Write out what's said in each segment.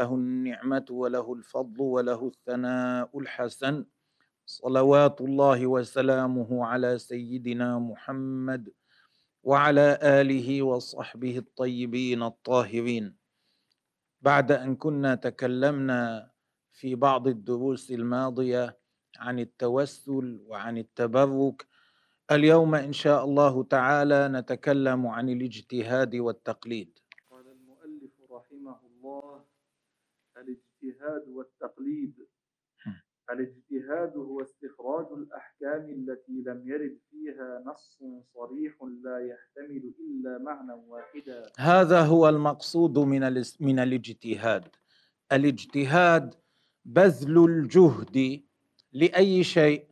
له النعمة وله الفضل وله الثناء الحسن. صلوات الله وسلامه على سيدنا محمد وعلى آله وصحبه الطيبين الطاهرين. بعد أن كنا تكلمنا في بعض الدروس الماضية عن التوسل وعن التبرك اليوم إن شاء الله تعالى نتكلم عن الاجتهاد والتقليد. قال المؤلف رحمه الله الاجتهاد والتقليد. الاجتهاد هو استخراج الأحكام التي لم يرد فيها نص صريح لا يحتمل إلا معنى واحدا. هذا هو المقصود من من الاجتهاد. الاجتهاد بذل الجهد لأي شيء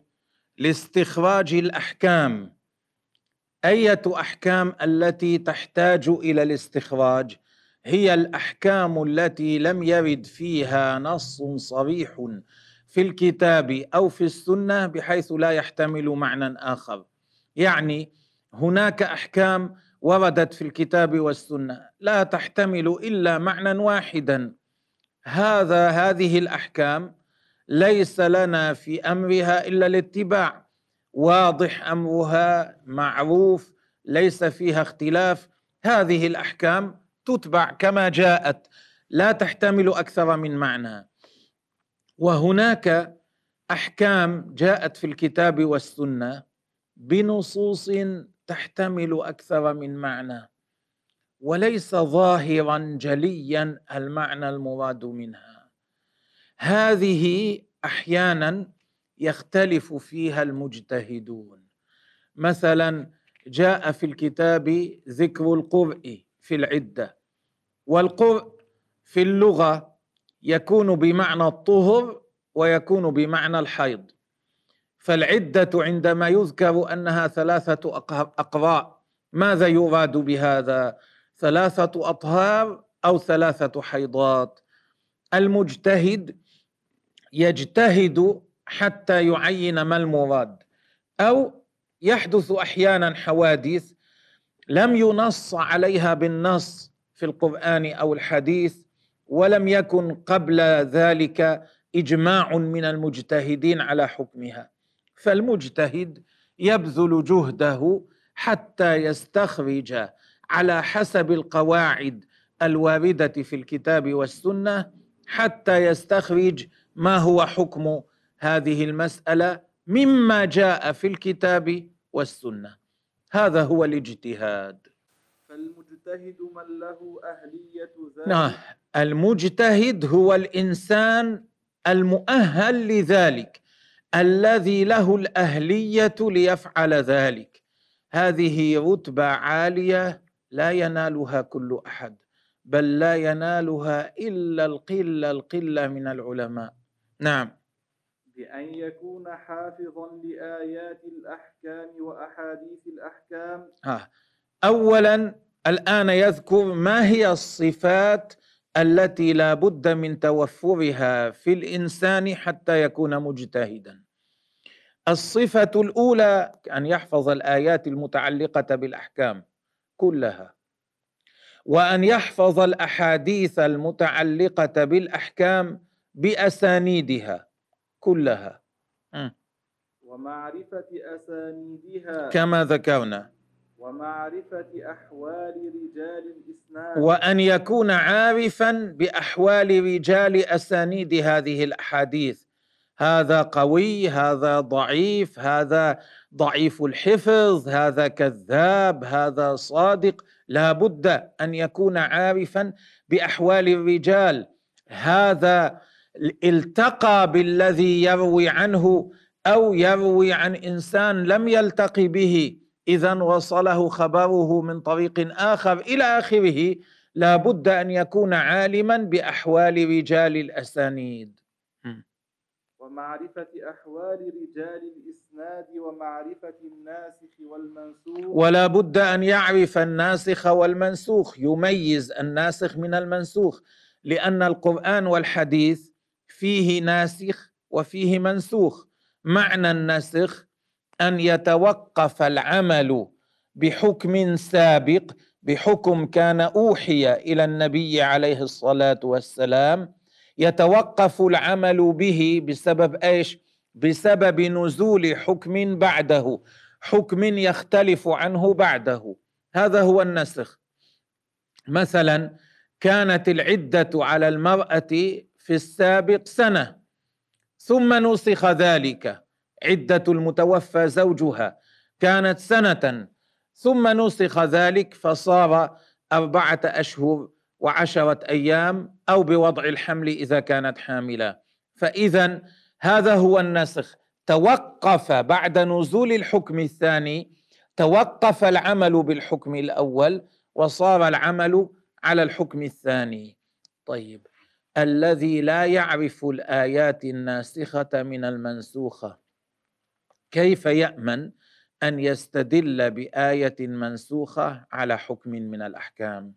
لاستخراج الأحكام. أية أحكام التي تحتاج إلى الاستخراج؟ هي الأحكام التي لم يرد فيها نص صريح في الكتاب أو في السنة بحيث لا يحتمل معنى آخر. يعني هناك أحكام وردت في الكتاب والسنة لا تحتمل إلا معنى واحدا. هذا هذه الأحكام ليس لنا في أمرها إلا الاتباع. واضح أمرها معروف ليس فيها اختلاف. هذه الأحكام تتبع كما جاءت لا تحتمل أكثر من معنى. وهناك أحكام جاءت في الكتاب والسنة بنصوص تحتمل أكثر من معنى. وليس ظاهرا جليا المعنى المراد منها. هذه أحيانا يختلف فيها المجتهدون. مثلا جاء في الكتاب ذكر القرء في العدة. والقرء في اللغة يكون بمعنى الطهر ويكون بمعنى الحيض. فالعدة عندما يذكر أنها ثلاثة أق- اقراء ماذا يراد بهذا؟ ثلاثة أطهار أو ثلاثة حيضات. المجتهد يجتهد حتى يعين ما المراد أو يحدث أحيانا حوادث لم ينص عليها بالنص في القرآن أو الحديث ولم يكن قبل ذلك إجماع من المجتهدين على حكمها. فالمجتهد يبذل جهده حتى يستخرج على حسب القواعد الواردة في الكتاب والسنة حتى يستخرج ما هو حكم هذه المسألة مما جاء في الكتاب والسنة. هذا هو الاجتهاد. فالمجتهد من له أهلية ذلك. نعم المجتهد هو الإنسان المؤهل لذلك الذي له الأهلية ليفعل ذلك. هذه رتبة عالية لا ينالها كل أحد بل لا ينالها إلا القلة القلة من العلماء. نعم. بأن يكون حافظا لآيات الأحكام وأحاديث الأحكام. آه. اولا الآن يذكر ما هي الصفات التي لا بد من توفرها في الإنسان حتى يكون مجتهدا. الصفة الأولى أن يحفظ الآيات المتعلقة بالأحكام كلها وأن يحفظ الأحاديث المتعلقة بالأحكام بأسانيدها كلها. م. ومعرفة أسانيدها. كما ذكرنا. ومعرفة أحوال رجال الإسناد. وأن يكون عارفا بأحوال رجال أسانيد هذه الأحاديث. هذا قوي هذا ضعيف هذا ضعيف الحفظ هذا كذاب هذا صادق. لا بد أن يكون عارفا بأحوال الرجال. هذا التقى بالذي يروي عنه أو يروي عن إنسان لم يلتقي به. إذا وصله خبره من طريق آخر إلى آخره لا بد أن يكون عالما بأحوال رجال الأسانيد. ومعرفة أحوال رجال الإسناد ومعرفة الناسخ والمنسوخ. ولا بد أن يعرف الناسخ والمنسوخ يميز الناسخ من المنسوخ لأن القرآن والحديث فيه ناسخ وفيه منسوخ. معنى النسخ أن يتوقف العمل بحكم سابق بحكم كان أوحي إلى النبي عليه الصلاة والسلام. يتوقف العمل به بسبب إيش؟ بسبب نزول حكم بعده حكم يختلف عنه بعده. هذا هو النسخ. مثلا كانت العدة على المرأة في السابق سنة ثم نسخ ذلك. عدة المتوفى زوجها كانت سنة ثم نسخ ذلك فصار أربعة أشهر وعشرة أيام أو بوضع الحمل إذا كانت حاملة. فإذا هذا هو النسخ. توقف بعد نزول الحكم الثاني توقف العمل بالحكم الأول وصار العمل على الحكم الثاني. طيب الذي لا يعرف الآيات الناسخة من المنسوخة؟ كيف يأمن أن يستدل بآية منسوخة على حكم من الأحكام؟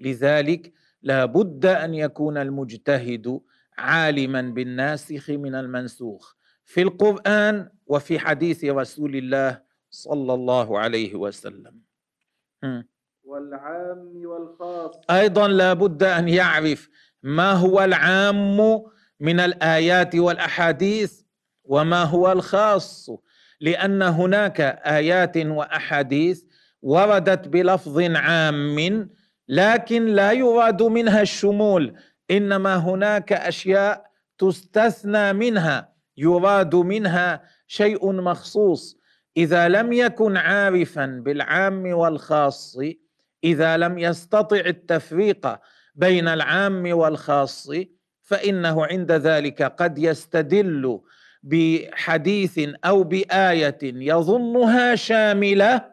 لذلك لا بد أن يكون المجتهد عالما بالناسخ من المنسوخ في القرآن وفي حديث رسول الله صلى الله عليه وسلم. والعام والخاص. أيضا لا بد أن يعرف ما هو العام من الآيات والأحاديث وما هو الخاص؟ لأن هناك آيات وأحاديث وردت بلفظ عام لكن لا يراد منها الشمول إنما هناك أشياء تستثنى منها يراد منها شيء مخصوص. إذا لم يكن عارفا بالعام والخاص إذا لم يستطع التفريق بين العام والخاص فإنه عند ذلك قد يستدل بحديث أو بآية يظنها شاملة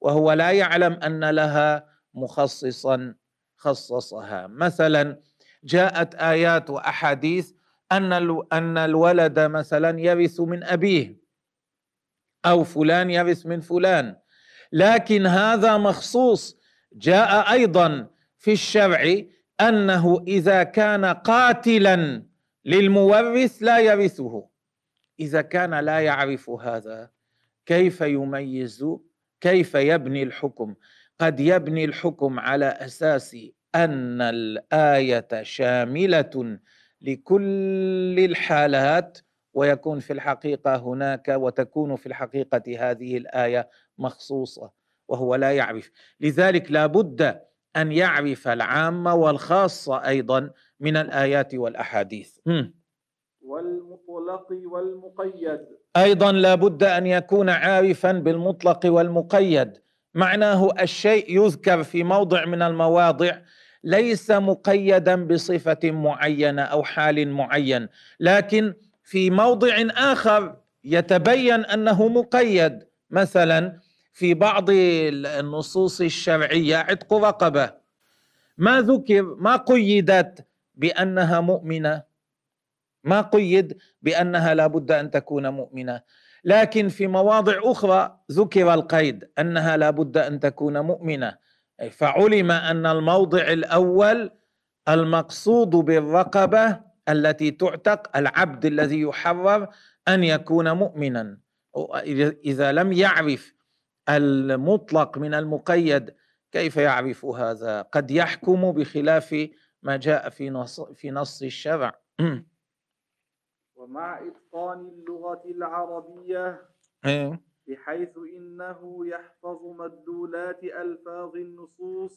وهو لا يعلم أن لها مخصصا خصصها. مثلا جاءت آيات وأحاديث أن أن الولد مثلا يرث من أبيه أو فلان يرث من فلان. لكن هذا مخصوص. جاء أيضا في الشرع أنه إذا كان قاتلا للمورث لا يرثه إذا كان لا يعرف هذا كيف يميز؟ كيف يبني الحكم؟ قد يبني الحكم على أساس أن الآية شاملة لكل الحالات ويكون في الحقيقة هناك وتكون في الحقيقة هذه الآية مخصوصة وهو لا يعرف. لذلك لا بد أن يعرف العام والخاصة أيضا من الآيات والأحاديث. والمطلق والمقيد. أيضا لا بد أن يكون عارفا بالمطلق والمقيد. معناه الشيء يذكر في موضع من المواضع ليس مقيدا بصفة معينة أو حال معين لكن في موضع آخر يتبين أنه مقيد. مثلا في بعض النصوص الشرعية عتق رقبة. ما ذكر ما قيدت بأنها مؤمنة؟ ما قيد بأنها لا بد أن تكون مؤمنة. لكن في مواضع أخرى ذكر القيد أنها لا بد أن تكون مؤمنة. فعلم أن الموضع الأول المقصود بالرقبة التي تعتق العبد الذي يحرر أن يكون مؤمنا. إذا لم يعرف المطلق من المقيد كيف يعرف هذا؟ قد يحكم بخلاف ما جاء في نص في نص الشرع. ومع إتقان اللغة العربية إيه. بحيث إنه يحفظ مدلولات ألفاظ النصوص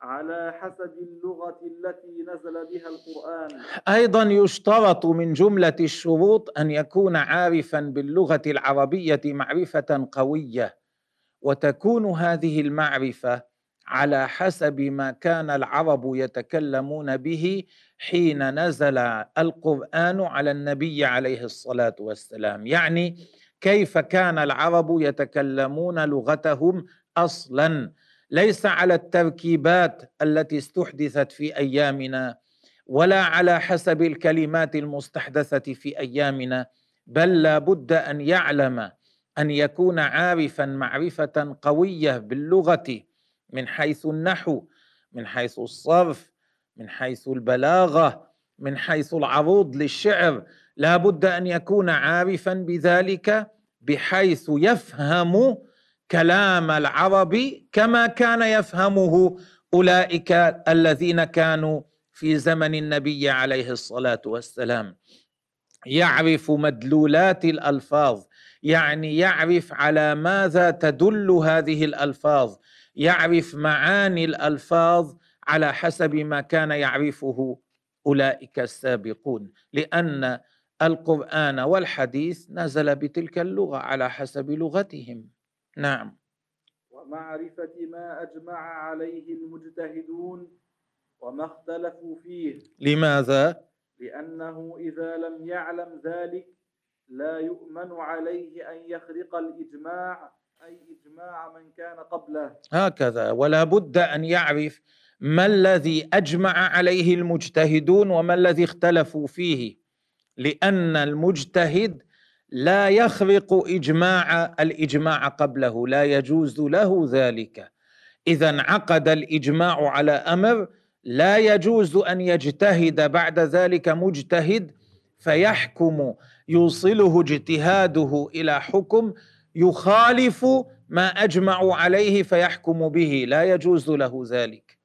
على حسب اللغة التي نزل بها القرآن أيضا يشترط من جملة الشروط أن يكون عارفا باللغة العربية معرفة قوية وتكون هذه المعرفة على حسب ما كان العرب يتكلمون به حين نزل القرآن على النبي عليه الصلاة والسلام. يعني كيف كان العرب يتكلمون لغتهم أصلا؟ ليس على التركيبات التي استحدثت في أيامنا ولا على حسب الكلمات المستحدثة في أيامنا بل لا بد أن يعلم أن يكون عارفا معرفة قوية باللغة. من حيث النحو من حيث الصرف من حيث البلاغة من حيث العروض للشعر. لا بد أن يكون عارفا بذلك بحيث يفهم كلام العرب كما كان يفهمه أولئك الذين كانوا في زمن النبي عليه الصلاة والسلام. يعرف مدلولات الألفاظ يعني يعرف على ماذا تدل هذه الألفاظ. يعرف معاني الألفاظ على حسب ما كان يعرفه أولئك السابقون لأن القرآن والحديث نزل بتلك اللغة على حسب لغتهم. نعم. ومعرفة ما أجمع عليه المجتهدون وما اختلفوا فيه. لماذا؟ لأنه إذا لم يعلم ذلك لا يؤمن عليه أن يخرق الإجماع أي إجماع من كان قبله. هكذا. ولا بد أن يعرف ما الذي أجمع عليه المجتهدون وما الذي اختلفوا فيه لأن المجتهد لا يخرق إجماع الإجماع قبله لا يجوز له ذلك. إذا انعقد الإجماع على أمر لا يجوز أن يجتهد بعد ذلك مجتهد فيحكم يوصله اجتهاده إلى حكم يخالف ما اجمعوا عليه فيحكم به لا يجوز له ذلك.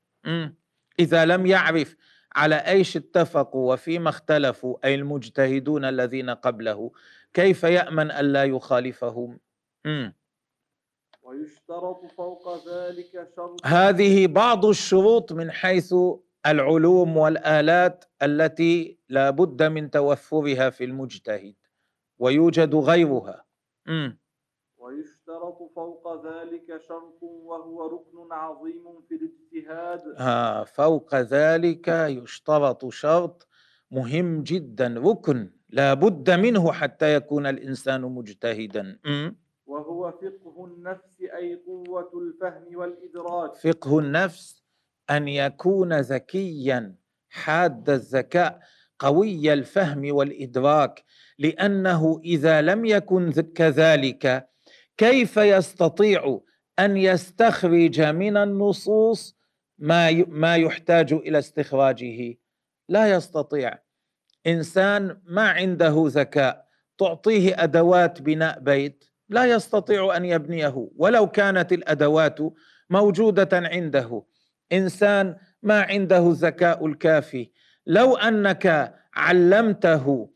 إذا لم يعرف على أيش اتفقوا وفيما اختلفوا أي المجتهدون الذين قبله كيف يأمن الا يخالفهم؟ ويشترط فوق ذلك شرط هذه بعض الشروط من حيث العلوم والآلات التي لا بد من توفرها في المجتهد ويوجد غيرها. م. ويشترط فوق ذلك شرط وهو ركن عظيم في الاجتهاد. ها فوق ذلك يشترط شرط مهم جدا ركن لا بد منه حتى يكون الإنسان مجتهدا. م. وهو فقه النفس أي قوة الفهم والإدراك. فقه النفس أن يكون ذكيا حاد الذكاء قوي الفهم والإدراك لأنه إذا لم يكن كذلك كيف يستطيع أن يستخرج من النصوص ما ما يحتاج إلى استخراجه؟ لا يستطيع. إنسان ما عنده ذكاء تعطيه أدوات بناء بيت لا يستطيع أن يبنيه ولو كانت الأدوات موجودة عنده. إنسان ما عنده الذكاء الكافي. لو أنك علمته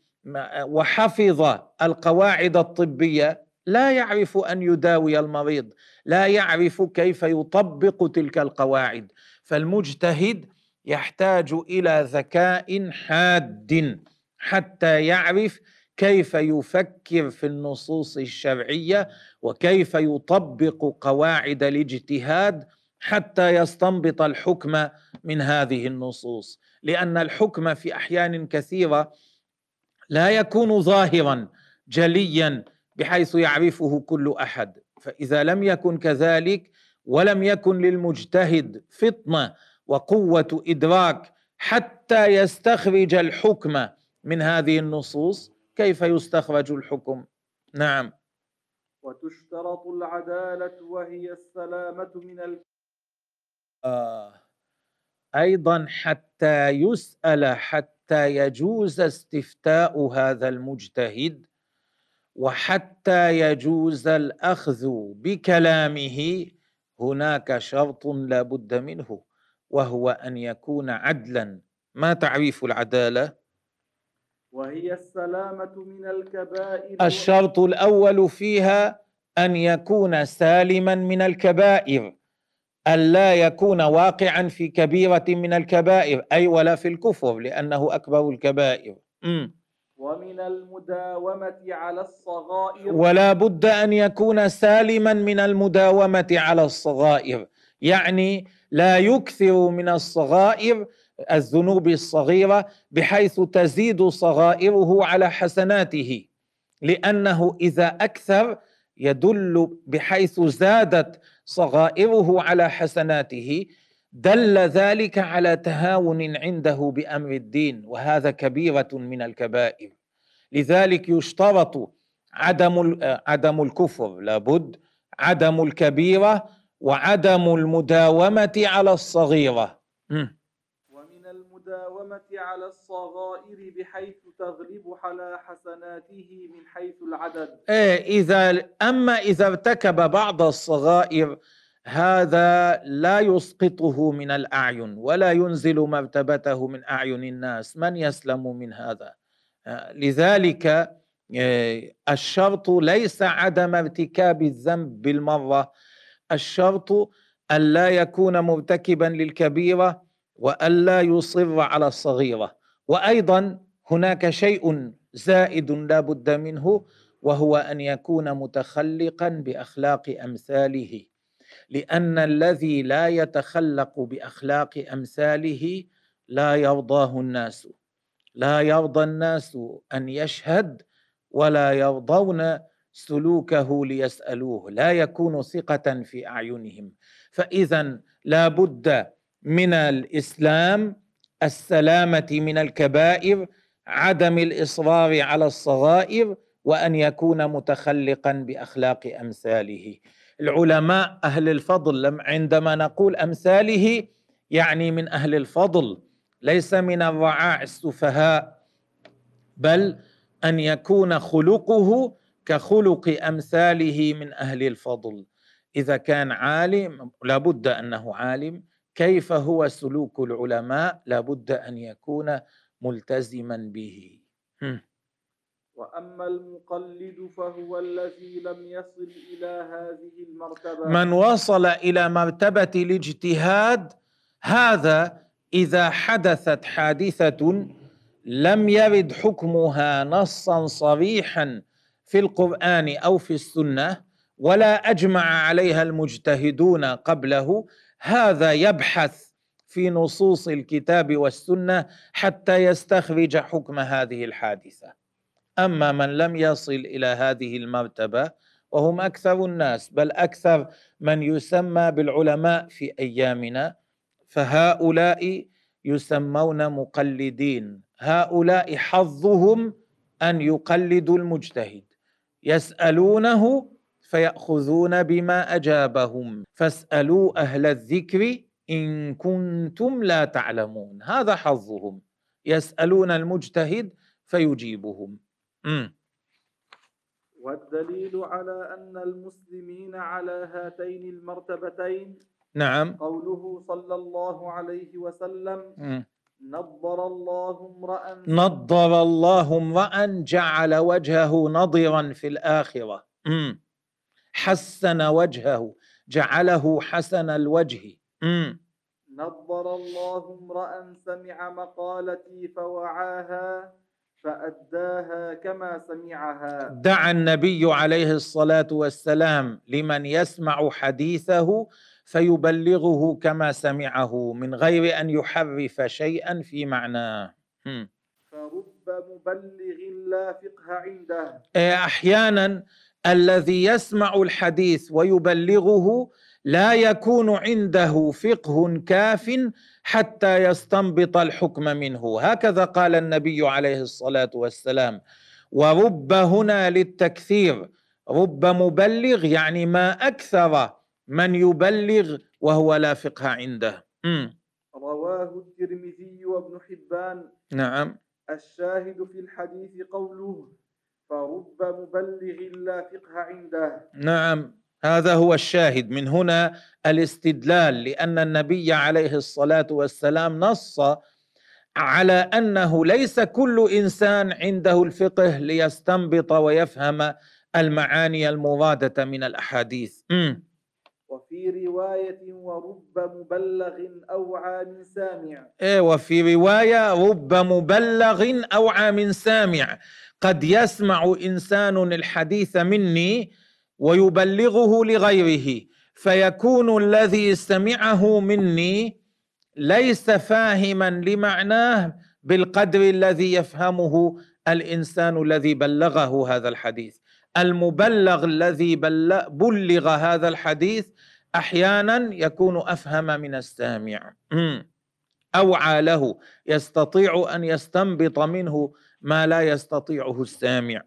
وحفظ القواعد الطبية لا يعرف أن يداوي المريض لا يعرف كيف يطبق تلك القواعد. فالمجتهد يحتاج إلى ذكاء حاد حتى يعرف كيف يفكر في النصوص الشرعية وكيف يطبق قواعد الاجتهاد حتى يستنبط الحكم من هذه النصوص. لأن الحكم في أحيان كثيرة لا يكون ظاهرا جليا بحيث يعرفه كل أحد. فإذا لم يكن كذلك ولم يكن للمجتهد فطنة وقوة إدراك حتى يستخرج الحكم من هذه النصوص كيف يستخرج الحكم؟ نعم. وتشترط العدالة وهي السلامة من ال... آه. أيضا حتى يسأل حتى يجوز استفتاء هذا المجتهد وحتى يجوز الأخذ بكلامه هناك شرط لا بد منه وهو أن يكون عدلا. ما تعريف العدالة؟ وهي السلامة من الكبائر. الشرط الأول فيها أن يكون سالما من الكبائر ألا يكون واقعا في كبيرة من الكبائر أي ولا في الكفر لأنه أكبر الكبائر. م. ومن المداومة على الصغائر. ولا بد أن يكون سالما من المداومة على الصغائر. يعني لا يكثر من الصغائر الذنوب الصغيرة بحيث تزيد صغائره على حسناته. لأنه إذا أكثر يدل بحيث زادت صغائره على حسناته. دل ذلك على تهاون عنده بأمر الدين وهذا كبيرة من الكبائر. لذلك يشترط عدم عدم الكفر لابد عدم الكبيرة وعدم المداومة على الصغيرة. ومن المداومة على الصغائر بحيث تغلب على حسناته من حيث العدد. إيه إذا أما إذا ارتكب بعض الصغائر هذا لا يسقطه من الأعين ولا ينزل مرتبته من أعين الناس. من يسلم من هذا؟ لذلك آه، الشرط ليس عدم ارتكاب الذنب بالمرة. الشرط الا يكون مرتكبا للكبيرة والا يصر على الصغيرة. وأيضا هناك شيء زائد لا بد منه وهو أن يكون متخلقا بأخلاق أمثاله. لأن الذي لا يتخلق بأخلاق أمثاله لا يرضاه الناس. لا يرضى الناس أن يشهد ولا يرضون سلوكه ليسألوه. لا يكون ثقة في أعينهم. فإذا لا بد من الإسلام السلامة من الكبائر عدم الإصرار على الصغائر وأن يكون متخلقا بأخلاق أمثاله. العلماء أهل الفضل عندما نقول أمثاله يعني من أهل الفضل ليس من الرعاع السفهاء بل أن يكون خلقه كخلق أمثاله من أهل الفضل. إذا كان عالم لابد أنه عالم. كيف هو سلوك العلماء؟ لابد أن يكون ملتزما به. وأما المقلد فهو الذي لم يصل إلى هذه المرتبة. من وصل إلى مرتبة الاجتهاد هذا إذا حدثت حادثة لم يرد حكمها نصا صريحا في القرآن أو في السنة ولا أجمع عليها المجتهدون قبله هذا يبحث في نصوص الكتاب والسنة حتى يستخرج حكم هذه الحادثة. أما من لم يصل إلى هذه المرتبة وهم أكثر الناس بل أكثر من يسمى بالعلماء في أيامنا فهؤلاء يسمون مقلدين. هؤلاء حظهم أن يقلدوا المجتهد. يسألونه فيأخذون بما أجابهم. فاسألوا أهل الذكر إن كنتم لا تعلمون. هذا حظهم. يسألون المجتهد فيجيبهم. والدليل على أن المسلمين على هاتين المرتبتين نعم قوله صلى الله عليه وسلم م. نضر الله امرأ نضر الله امرأ جعل وجهه نضرا في الآخرة م. حسن وجهه جعله حسن الوجه م. نضر الله امرأ سمع مقالتي فوعاها فأداها كما سمعها. دعا النبي عليه الصلاة والسلام لمن يسمع حديثه فيبلغه كما سمعه من غير أن يحرف شيئا في معناه. فرب مبلغ لا فقه عنده. إيه، أحيانا الذي يسمع الحديث ويبلغه لا يكون عنده فقه كاف حتى يستنبط الحكم منه. هكذا قال النبي عليه الصلاة والسلام. ورب هنا للتكثير. رب مبلغ يعني ما أكثر من يبلغ وهو لا فقه عنده. م. رواه الترمذي وابن حبان. نعم. الشاهد في الحديث قوله فرب مبلغ لا فقه عنده. نعم. هذا هو الشاهد. من هنا الاستدلال لأن النبي عليه الصلاة والسلام نص على أنه ليس كل إنسان عنده الفقه ليستنبط ويفهم المعاني المراده من الأحاديث. م. وفي رواية ورب مبلغ أوعى من سامع. إيه وفي رواية رب مبلغ أوعى من سامع. قد يسمع إنسان الحديث مني ويبلغه لغيره فيكون الذي سمعه مني ليس فاهما لمعناه بالقدر الذي يفهمه الإنسان الذي بلغه هذا الحديث. المبلغ الذي بلغ هذا الحديث أحيانا يكون أفهم من السامع. أوعى له يستطيع أن يستنبط منه ما لا يستطيعه السامع.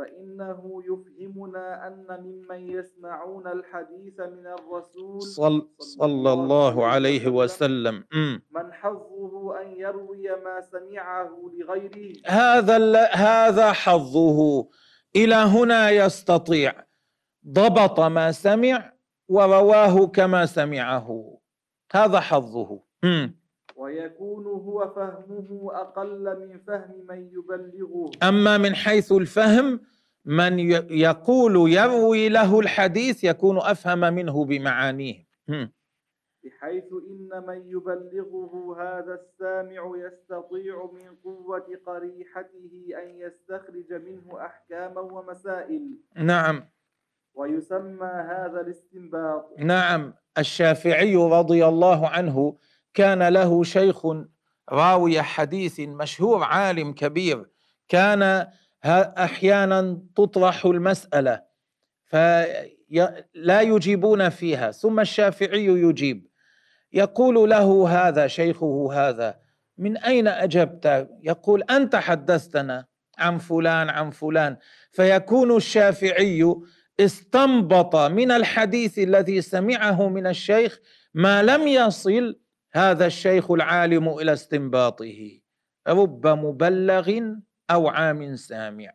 فإنه يفهمنا أن ممن يسمعون الحديث من الرسول صل صلى الله عليه وسلم من حظه أن يروي ما سمعه لغيره. هذا هذا حظه. إلى هنا يستطيع. ضبط ما سمع ورواه كما سمعه. هذا حظه. ويكون هو فهمه أقل من فهم من يبلغه. أما من حيث الفهم من يقول يروي له الحديث يكون أفهم منه بمعانيه. بحيث إن من يبلغه هذا السامع يستطيع من قوة قريحته أن يستخرج منه أحكاما ومسائل. نعم. ويسمى هذا الاستنباط. نعم. الشافعي رضي الله عنه كان له شيخ راوي حديث مشهور عالم كبير. كان أحيانا تطرح المسألة فلا يجيبون فيها ثم الشافعي يجيب. يقول له هذا شيخه هذا من أين أجبت؟ يقول أنت حدثتنا عن فلان عن فلان. فيكون الشافعي استنبط من الحديث الذي سمعه من الشيخ ما لم يصل هذا الشيخ العالم إلى استنباطه. رب مبلغ أو عام سامع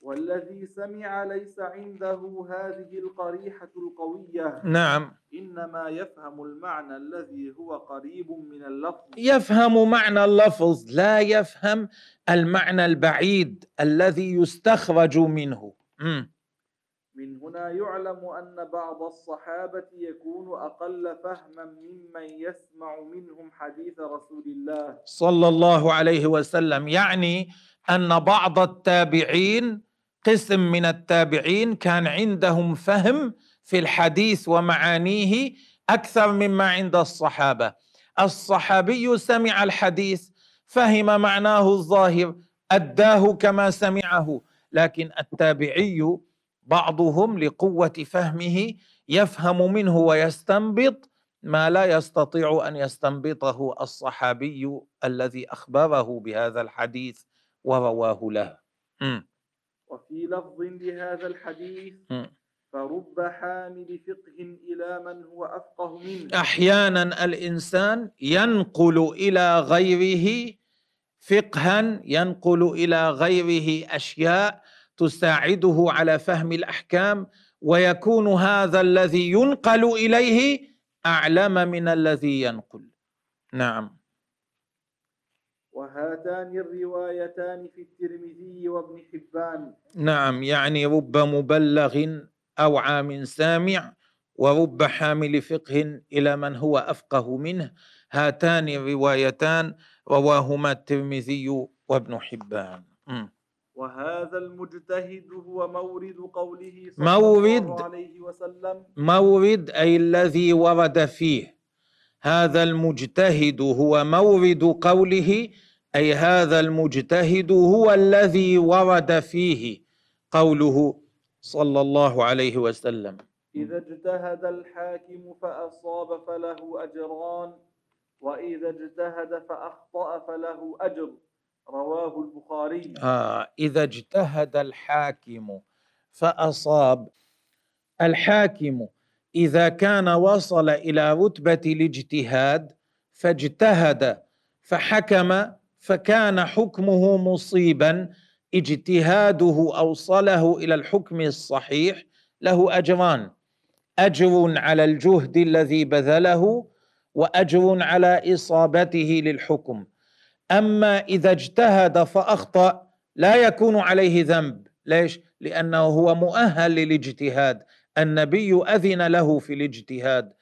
والذي سمع ليس عنده هذه القريحة القوية. نعم. إنما يفهم المعنى الذي هو قريب من اللفظ. يفهم معنى اللفظ لا يفهم المعنى البعيد الذي يستخرج منه. من هنا يعلم أن بعض الصحابة يكون أقل فهما ممن يسمع منهم حديث رسول الله. صلى الله عليه وسلم. يعني أن بعض التابعين قسم من التابعين كان عندهم فهم في الحديث ومعانيه أكثر مما عند الصحابة. الصحابي سمع الحديث فهم معناه الظاهر أداه كما سمعه. لكن التابعي بعضهم لقوة فهمه يفهم منه ويستنبط ما لا يستطيع أن يستنبطه الصحابي الذي أخبره بهذا الحديث ورواه له. وفي لفظ لهذا الحديث فرب حامل فقه إلى من هو أفقه منه. أحيانا الإنسان ينقل إلى غيره فقها ينقل إلى غيره أشياء تساعده على فهم الأحكام ويكون هذا الذي ينقل إليه أعلم من الذي ينقل. نعم. وهاتان الروايتان في الترمذي وابن حبان. نعم يعني رب مبلغ أوعى من سامع ورب حامل فقه إلى من هو أفقه منه. هاتان الروايتان رواهما الترمذي وابن حبان. م. وهذا المجتهد هو مورد قوله صلى مورد الله عليه وسلم. مورد أي الذي ورد فيه. هذا المجتهد هو مورد قوله أي هذا المجتهد هو الذي ورد فيه قوله صلى الله عليه وسلم. إذا اجتهد الحاكم فأصاب فله أجران وإذا اجتهد فأخطأ فله أجر. رواه البخاري. آه إذا اجتهد الحاكم فأصاب. الحاكم إذا كان وصل إلى رتبة الاجتهاد فاجتهد فحكم فكان حكمه مصيبا اجتهاده أوصله إلى الحكم الصحيح له أجران. أجر على الجهد الذي بذله وأجر على إصابته للحكم. أما إذا اجتهد فأخطأ لا يكون عليه ذنب. ليش؟ لأنه هو مؤهل للاجتهاد. النبي أذن له في الاجتهاد.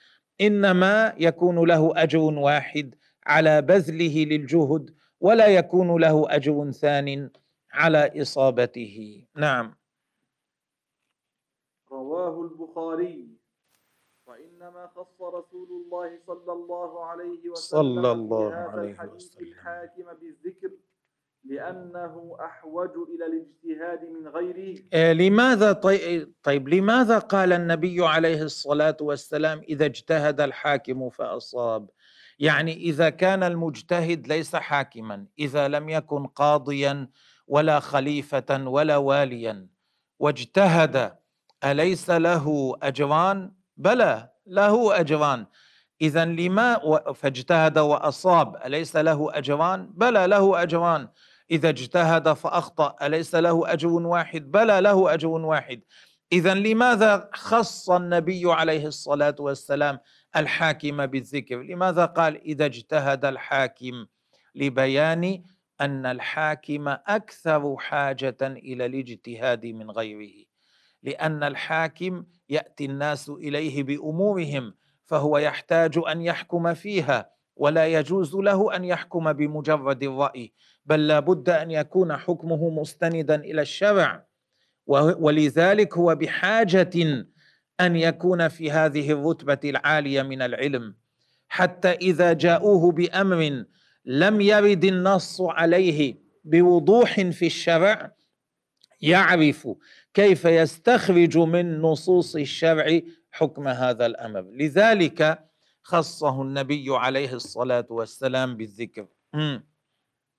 إنما يكون له أجر واحد على بذله للجهد ولا يكون له أجر ثان على إصابته. نعم. رواه البخاري. خص رسول الله صلى الله عليه وسلم صلى الله عليه وسلم. الحاكم بالذكر لأنه أحوج إلى الاجتهاد من غيره. آه، لماذا طيب, طيب لماذا قال النبي عليه الصلاة والسلام إذا اجتهد الحاكم فأصاب؟ يعني إذا كان المجتهد ليس حاكما إذا لم يكن قاضيا ولا خليفة ولا واليا واجتهد أليس له أجران؟ بلى. له أجران إذا لما فاجتهد وأصاب أليس له أجران بلى له أجران إذا اجتهد فأخطأ أليس له أجر واحد؟ بلى له أجر واحد. إذا لماذا خص النبي عليه الصلاة والسلام الحاكم بالذكر؟ لماذا قال إذا اجتهد الحاكم؟ لبيان أن الحاكم أكثر حاجة إلى الاجتهاد من غيره. لأن الحاكم يأتي الناس إليه بأمورهم فهو يحتاج أن يحكم فيها ولا يجوز له أن يحكم بمجرد الرأي بل لا بد أن يكون حكمه مستندا إلى الشرع. ولذلك هو بحاجة أن يكون في هذه الرتبة العالية من العلم. حتى إذا جاءوه بأمر لم يرد النص عليه بوضوح في الشرع يعرف كيف يستخرج من نصوص الشرع حكم هذا الأمر. لذلك خصه النبي عليه الصلاة والسلام بالذكر.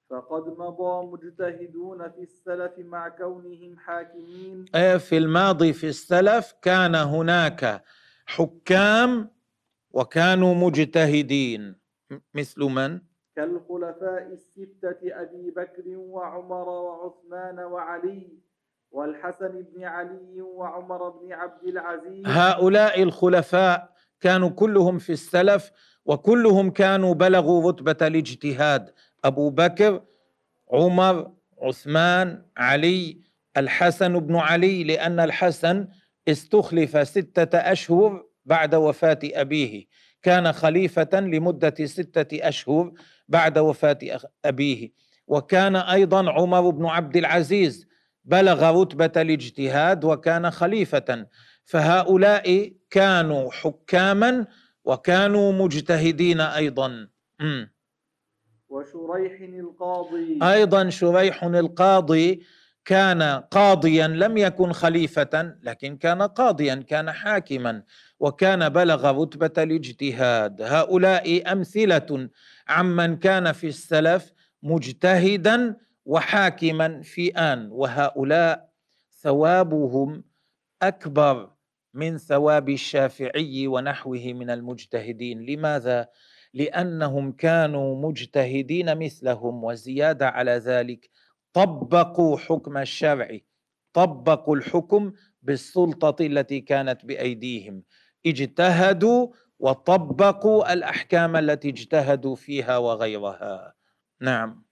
فقد مضى مجتهدون في السلف مع كونهم حاكمين. في الماضي في السلف كان هناك حكام وكانوا مجتهدين. مثل من؟ كالخلفاء الستة أبي بكر وعمر وعثمان وعلي. والحسن بن علي وعمر بن عبد العزيز. هؤلاء الخلفاء كانوا كلهم في السلف وكلهم كانوا بلغوا رتبة الاجتهاد. أبو بكر عمر عثمان علي الحسن بن علي لأن الحسن استخلف ستة أشهر بعد وفاة أبيه. كان خليفة لمدة ستة أشهر بعد وفاة أبيه. وكان أيضا عمر بن عبد العزيز بلغ رتبة الاجتهاد وكان خليفة فهؤلاء كانوا حكاما وكانوا مجتهدين أيضا. وشريح القاضي. أيضا شريح القاضي كان قاضيا لم يكن خليفة لكن كان قاضيا كان حاكما وكان بلغ رتبة الاجتهاد. هؤلاء أمثلة عمن كان في السلف مجتهدا وحاكما في آن وهؤلاء ثوابهم أكبر من ثواب الشافعي ونحوه من المجتهدين. لماذا؟ لأنهم كانوا مجتهدين مثلهم وزيادة على ذلك طبقوا حكم الشرع طبقوا الحكم بالسلطة التي كانت بأيديهم. اجتهدوا وطبقوا الأحكام التي اجتهدوا فيها وغيرها. نعم.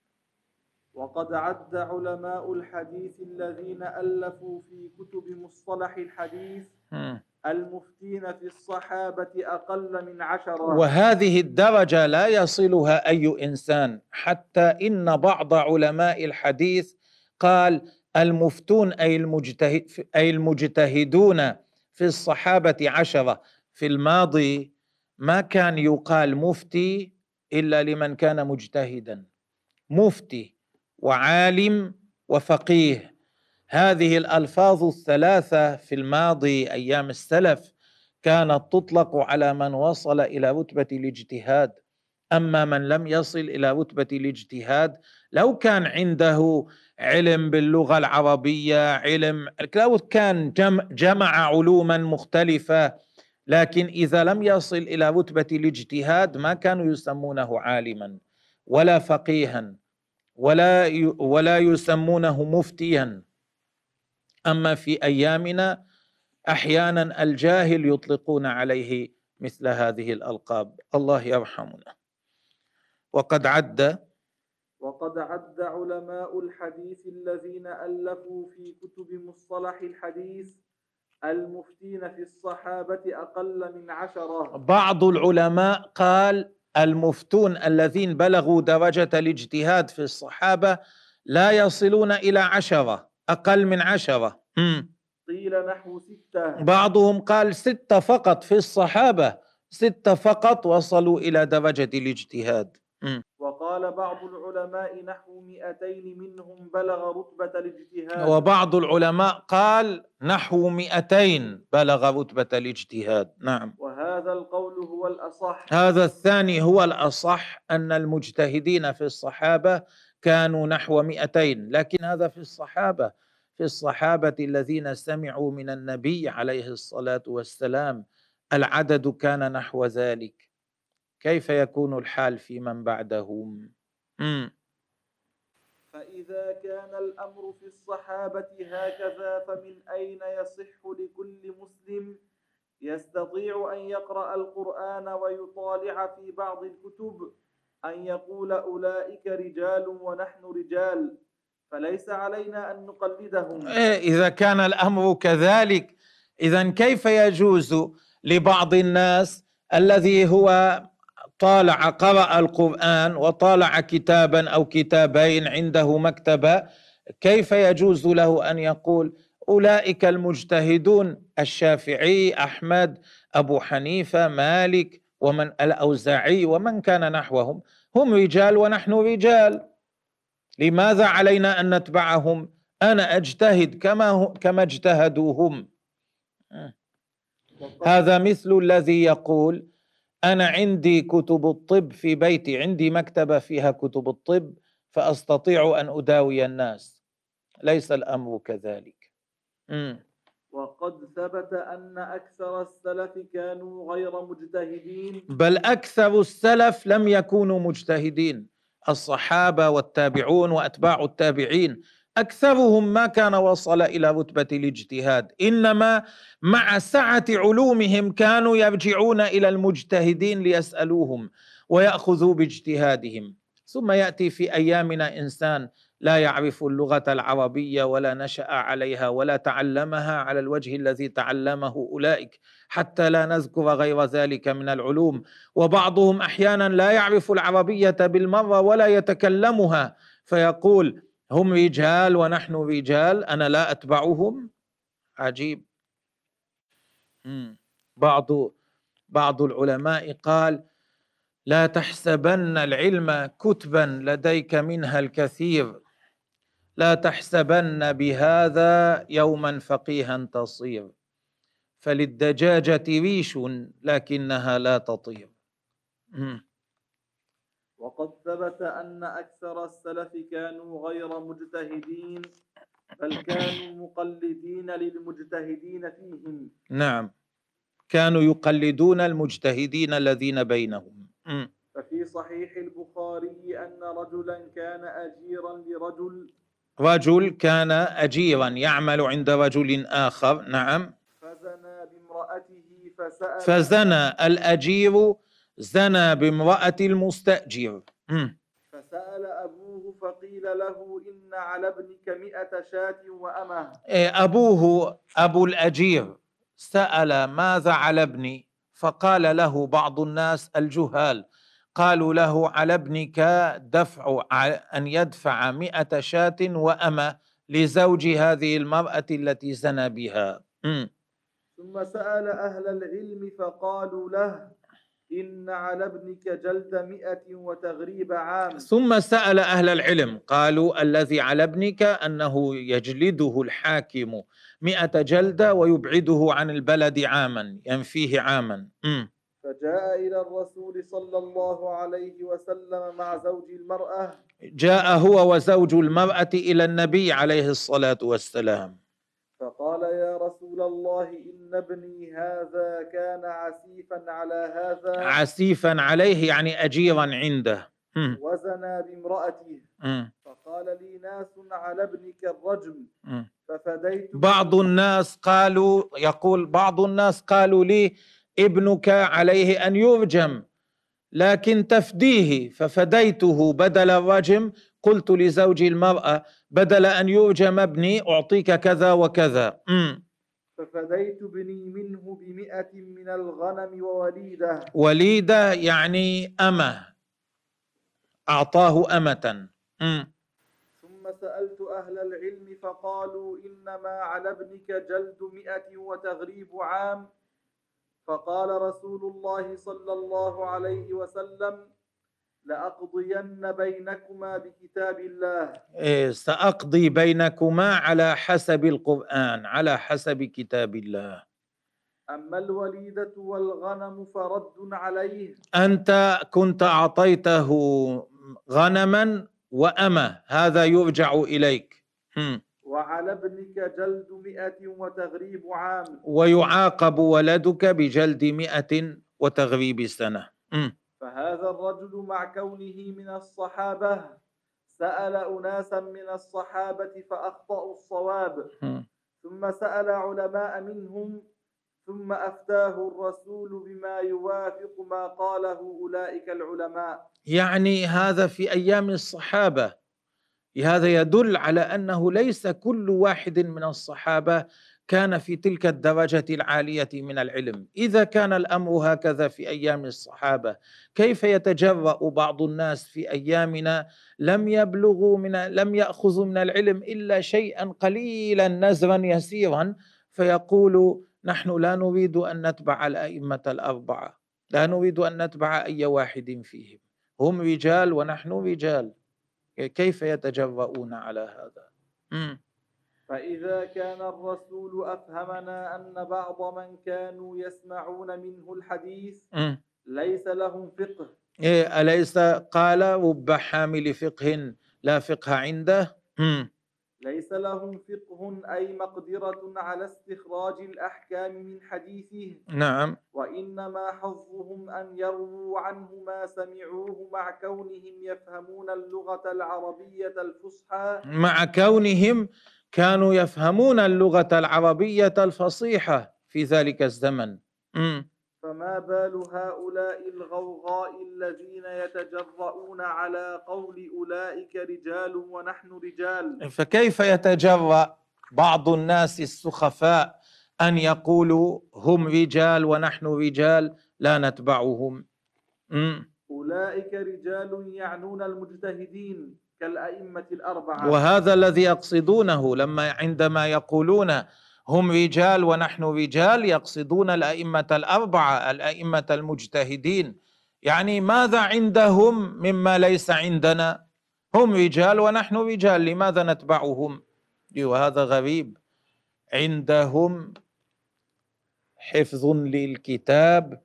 وقد عد علماء الحديث الذين ألفوا في كتب مصطلح الحديث المفتين في الصحابة أقل من عشرة وهذه الدرجة لا يصلها أي إنسان حتى إن بعض علماء الحديث قال المفتون أي, المجتهد أي المجتهدون في الصحابة عشرة. في الماضي ما كان يقال مفتي إلا لمن كان مجتهدا. مفتي. وعالم وفقيه. هذه الألفاظ الثلاثة في الماضي أيام السلف كانت تطلق على من وصل إلى رتبة الاجتهاد. أما من لم يصل إلى رتبة الاجتهاد لو كان عنده علم باللغة العربية علم لو كان جمع علوما مختلفة لكن إذا لم يصل إلى رتبة الاجتهاد ما كانوا يسمونه عالما ولا فقيها. ولا ولا يسمونه مفتيا. أما في أيامنا أحيانا الجاهل يطلقون عليه مثل هذه الألقاب. الله يرحمنا. وقد عد وقد عد علماء الحديث الذين ألفوا في كتب مصطلح الحديث المفتين في الصحابة أقل من عشرة. بعض العلماء قال المفتون الذين بلغوا درجة الاجتهاد في الصحابة لا يصلون إلى عشرة أقل من عشرة. قيل نحو ستة. بعضهم قال ستة فقط في الصحابة ستة فقط وصلوا إلى درجة الاجتهاد. وقال بعض العلماء نحو مئتين منهم بلغ رتبة الاجتهاد. وبعض العلماء قال نحو مئتين بلغ رتبة الاجتهاد. نعم. وهذا القول هو الأصح. هذا الثاني هو الأصح أن المجتهدين في الصحابة كانوا نحو مئتين لكن هذا في الصحابة في الصحابة الذين سمعوا من النبي عليه الصلاة والسلام العدد كان نحو ذلك. كيف يكون الحال في من بعدهم مم. فإذا كان الأمر في الصحابة هكذا فمن أين يصح لكل مسلم يستطيع أن يقرأ القرآن ويطالع في بعض الكتب أن يقول أولئك رجال ونحن رجال فليس علينا أن نقلدهم إيه، إذا كان الأمر كذلك إذا كيف يجوز لبعض الناس الذي هو طالع قرأ القرآن وطالع كتابا أو كتابين عنده مكتبة كيف يجوز له أن يقول أولئك المجتهدون الشافعي أحمد أبو حنيفة مالك ومن الأوزاعي ومن كان نحوهم هم رجال ونحن رجال. لماذا علينا أن نتبعهم؟ أنا أجتهد كما كما اجتهدوا هم هذا مثل الذي يقول أنا عندي كتب الطب في بيتي عندي مكتبة فيها كتب الطب فأستطيع أن أداوي الناس. ليس الأمر كذلك. وقد ثبت أن أكثر السلف كانوا غير مجتهدين. بل أكثر السلف لم يكونوا مجتهدين. الصحابة والتابعون وأتباع التابعين. أكثرهم ما كان وصل إلى رتبة الاجتهاد إنما مع سعة علومهم كانوا يرجعون إلى المجتهدين ليسألوهم ويأخذوا باجتهادهم. ثم يأتي في أيامنا إنسان لا يعرف اللغة العربية ولا نشأ عليها ولا تعلمها على الوجه الذي تعلمه أولئك حتى لا نذكر غير ذلك من العلوم. وبعضهم أحيانا لا يعرف العربية بالمرة ولا يتكلمها فيقول هم رجال ونحن رجال أنا لا أتبعهم. عجيب. بعض بعض العلماء قال لا تحسبن العلم كتبا لديك منها الكثير. لا تحسبن بهذا يوما فقيها تصير. فللدجاجة ريش لكنها لا تطير. وقد ثبت أن أكثر السلف كانوا غير مجتهدين بل كانوا مقلدين للمجتهدين فيهم. نعم. كانوا يقلدون المجتهدين الذين بينهم. ففي صحيح البخاري أن رجلا كان أجيرا لرجل. رجل كان أجيرا يعمل عند رجل آخر. نعم. فزنى بامرأته فسأل فزنى. الأجير زنى بامرأة المستأجر. فسأل أبوه فقيل له إن على ابنك مئة شاة وأمة. إيه، أبوه أبو الأجير سأل ماذا على ابني؟ فقال له بعض الناس الجهال. قالوا له على ابنك دفع أن يدفع مئة شاة وأمة لزوج هذه المرأة التي زنى بها. ثم سأل أهل العلم فقالوا له إن على ابنك جلد مئة وتغريب عام. ثم سأل أهل العلم قالوا الذي على ابنك أنه يجلده الحاكم مئة جلدة ويبعده عن البلد عاما ينفيه عاما. م. فجاء إلى الرسول صلى الله عليه وسلم مع زوج المرأة. جاء هو وزوج المرأة إلى النبي عليه الصلاة والسلام. فقال يا رسول الله إن ابني هذا كان عسيفا على هذا. عسيفا عليه يعني أجيرا عنده. وزنى بامرأته. فقال لي ناس على ابنك الرجم. ففديت بعض الناس قالوا يقول بعض الناس قالوا لي ابنك عليه أن يرجم لكن تفديه. ففديته بدل الرجم قلت لزوج المرأة بدل أن يرجم ابني أعطيك كذا وكذا. م. ففديت بني منه بمئة من الغنم ووليدة. وليدة يعني أمة. أعطاه أمة. م. ثم سألت أهل العلم فقالوا إنما على ابنك جلد مئة وتغريب عام. فقال رسول الله صلى الله عليه وسلم لأقضين بينكما بكتاب الله. إيه، سأقضي بينكما على حسب القرآن على حسب كتاب الله. أما الوليدة والغنم فرد عليه. أنت كنت أعطيته غنما وأمة هذا يرجع إليك. هم. وعلى ابنك جلد مئة وتغريب عام. ويعاقب ولدك بجلد مئة وتغريب سنة. هم. فهذا الرجل مع كونه من الصحابة. سأل أناسا من الصحابة فأخطأوا الصواب. ثم سأل علماء منهم ثم أفتاه الرسول بما يوافق ما قاله أولئك العلماء. يعني هذا في أيام الصحابة. هذا يدل على أنه ليس كل واحد من الصحابة كان في تلك الدرجة العالية من العلم. إذا كان الأمر هكذا في أيام الصحابة كيف يتجرأ بعض الناس في أيامنا لم يبلغوا من لم يأخذوا من العلم إلا شيئا قليلا نزرا يسيرا؟ فيقول نحن لا نريد أن نتبع الأئمة الأربعة. لا نريد أن نتبع أي واحد فيهم. هم رجال ونحن رجال. كيف يتجرؤون على هذا؟ مم. فإذا كان الرسول أفهمنا أن بعض من كانوا يسمعون منه الحديث. ليس لهم فقه. إيه أليس؟ قال رب حامل فقه لا فقه عنده. ليس لهم فقه أي مقدرة على استخراج الأحكام من حديثه. نعم. وإنما حظهم أن يرووا عنه ما سمعوه مع كونهم يفهمون اللغة العربية الفصحى. مع كونهم كانوا يفهمون اللغة العربية الفصيحة في ذلك الزمن. فما بال هؤلاء الغوغاء الذين يتجرؤون على قول أولئك رجال ونحن رجال فكيف يتجرأ بعض الناس السخفاء أن يقولوا هم رجال ونحن رجال لا نتبعهم. أولئك رجال يعنون المجتهدين كالأئمة الأربعة. وهذا الذي يقصدونه لما عندما يقولون هم رجال ونحن رجال يقصدون الأئمة الأربعة الأئمة المجتهدين. يعني ماذا عندهم مما ليس عندنا؟ هم رجال ونحن رجال لماذا نتبعهم؟ وهذا غريب. عندهم حفظ للكتاب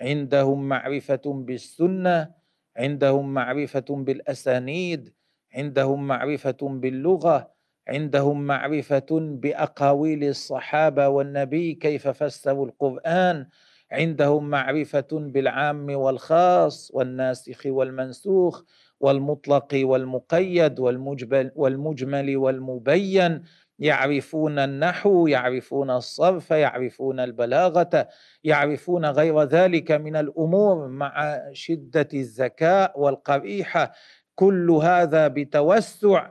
عندهم معرفة بالسنة عندهم معرفة بالأسانيد عندهم معرفة باللغة عندهم معرفة بأقاويل الصحابة والنبي كيف فسروا القرآن عندهم معرفة بالعام والخاص والناسخ والمنسوخ والمطلق والمقيد والمجمل, والمجمل والمبين. يعرفون النحو يعرفون الصرف يعرفون البلاغة يعرفون غير ذلك من الأمور مع شدة الذكاء والقبيحة. كل هذا بتوسع.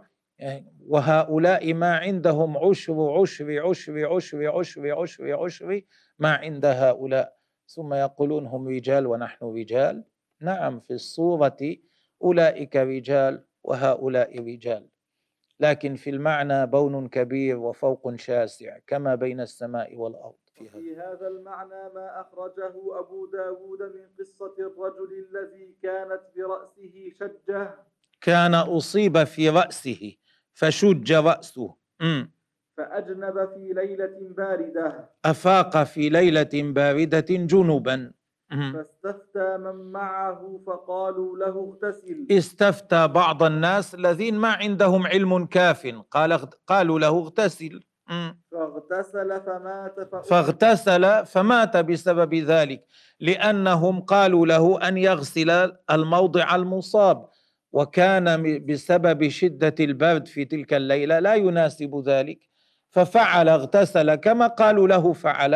وهؤلاء ما عندهم عشر عشر عشر عشر عشر عشر عشر ما عند هؤلاء. ثم يقولون هم رجال ونحن رجال. نعم في الصورة أولئك رجال وهؤلاء رجال. لكن في المعنى بون كبير وفوق شاسع كما بين السماء والأرض. في هذا, في هذا المعنى ما أخرجه أبو داود من قصة الرجل الذي كانت برأسه شجة. كان أصيب في رأسه فشج رأسه. فأجنب في ليلة باردة أفاق في ليلة باردة جنبا. فاستفتى من معه فقالوا له اغتسل استفتى بعض الناس الذين ما عندهم علم كاف قال قالوا له اغتسل. فاغتسل فمات فاغتسل فمات بسبب ذلك لأنهم قالوا له أن يغسل الموضع المصاب وكان بسبب شدة البرد في تلك الليلة لا يناسب ذلك. ففعل اغتسل كما قالوا له فعل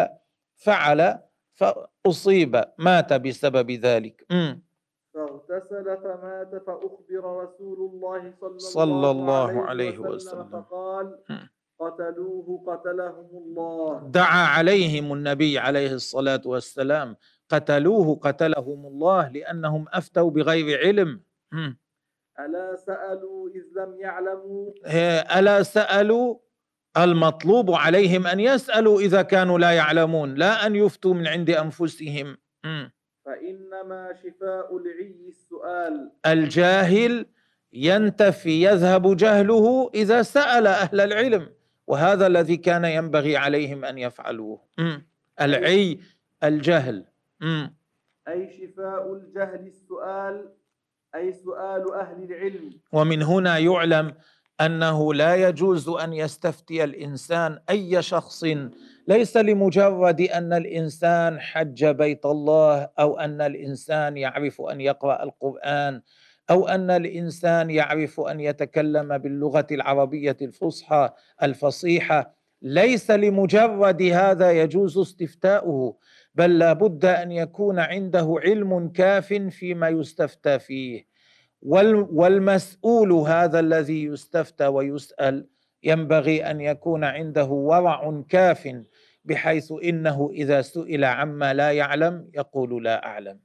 فعل فأصيب مات بسبب ذلك. م. فاغتسل فمات فأخبر رسول الله صلى, صلى الله عليه وسلم فقال قتلوه قتلهم الله. دعا عليهم النبي عليه الصلاة والسلام. قتلوه قتلهم الله لأنهم أفتوا بغير علم. م. ألا سألوا إذ لم يعلموا؟ ألا سألوا المطلوب عليهم أن يسألوا إذا كانوا لا يعلمون لا أن يفتوا من عند أنفسهم. فإنما شفاء العي السؤال. الجاهل ينتفي يذهب جهله إذا سأل أهل العلم وهذا الذي كان ينبغي عليهم أن يفعلوه. العي الجهل. أي شفاء الجهل السؤال؟ أي سؤال أهل العلم. ومن هنا يعلم أنه لا يجوز أن يستفتي الإنسان أي شخص. ليس لمجرد أن الإنسان حج بيت الله أو أن الإنسان يعرف أن يقرأ القرآن أو أن الإنسان يعرف أن يتكلم باللغة العربية الفصحى الفصيحة. ليس لمجرد هذا يجوز استفتاؤه. بل لا بد أن يكون عنده علم كاف فيما يستفتى فيه. والمسؤول هذا الذي يستفتى ويسأل ينبغي أن يكون عنده ورع كاف بحيث إنه إذا سئل عما لا يعلم يقول لا أعلم.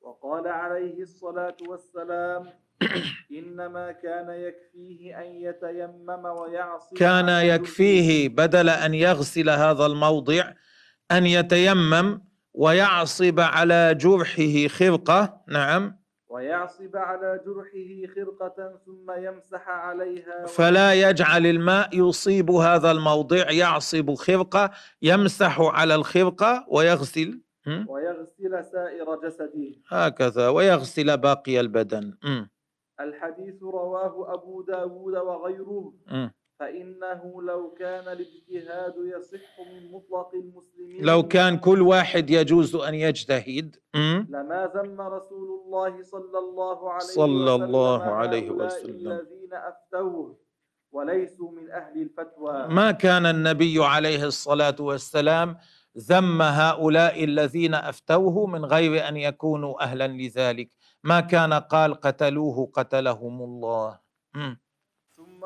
وقال عليه الصلاة والسلام إنما كان يكفيه أن يتيمم ويعصي كان يكفيه بدل أن يغسل هذا الموضع أن يتيمم ويعصب على جرحه خرقة. نعم. ويعصب على جرحه خرقة ثم يمسح عليها فلا يجعل الماء يصيب هذا الموضع. يعصب خرقة يمسح على الخرقة ويغسل. ويغسل سائر جسده. هكذا ويغسل باقي البدن. الحديث رواه أبو داود وغيره. فإنه لو كان الاجتهاد يصح من مطلق المسلمين لو كان كل واحد يجوز أن يجتهد لما ذم رسول الله صلى الله عليه صلى وسلم الله عليه وسلم. الذين أفتوه وليسوا من أهل الفتوى. ما كان النبي عليه الصلاة والسلام ذم هؤلاء الذين أفتوه من غير أن يكونوا أهلا لذلك؟ ما كان قال قتلوه قتلهم الله. م.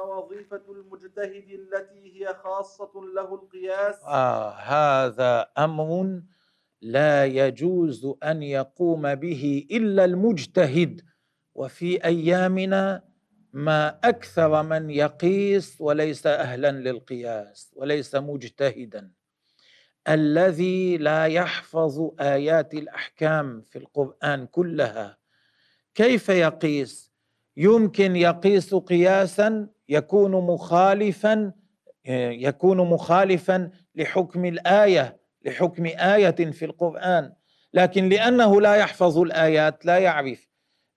وظيفة المجتهد التي هي خاصة له القياس. آه هذا أمر لا يجوز أن يقوم به إلا المجتهد. وفي أيامنا ما أكثر من يقيس وليس أهلا للقياس وليس مجتهدا. الذي لا يحفظ آيات الأحكام في القرآن كلها كيف يقيس؟ يمكن يقيس قياسا يكون مخالفا يكون مخالفا لحكم الآية لحكم آية في القرآن. لكن لأنه لا يحفظ الآيات لا يعرف.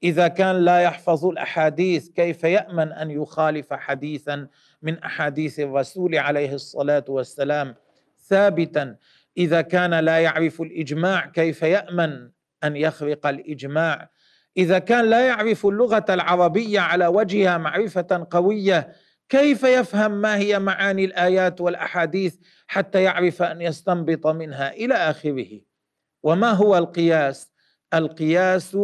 إذا كان لا يحفظ الأحاديث كيف يأمن أن يخالف حديثا من أحاديث الرسول عليه الصلاة والسلام؟ ثابتا. إذا كان لا يعرف الإجماع كيف يأمن أن يخرق الإجماع؟ إذا كان لا يعرف اللغة العربية على وجهها معرفة قوية كيف يفهم ما هي معاني الآيات والأحاديث حتى يعرف أن يستنبط منها إلى آخره؟ وما هو القياس؟ القياس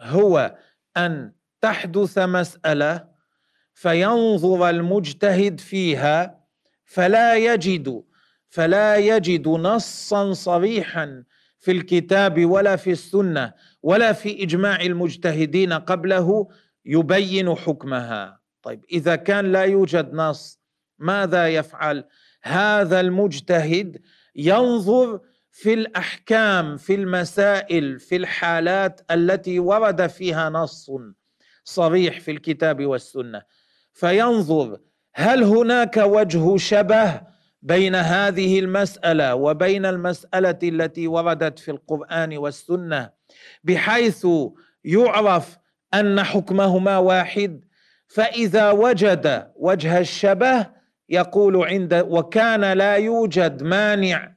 هو أن تحدث مسألة فينظر المجتهد فيها فلا يجد فلا يجد نصا صريحا في الكتاب ولا في السنة ولا في إجماع المجتهدين قبله يبين حكمها. طيب إذا كان لا يوجد نص ماذا يفعل؟ هذا المجتهد ينظر في الأحكام في المسائل في الحالات التي ورد فيها نص صريح في الكتاب والسنة فينظر هل هناك وجه شبه بين هذه المسألة وبين المسألة التي وردت في القرآن والسنة بحيث يعرف أن حكمهما واحد فإذا وجد وجه الشبه يقول عند وكان لا يوجد مانع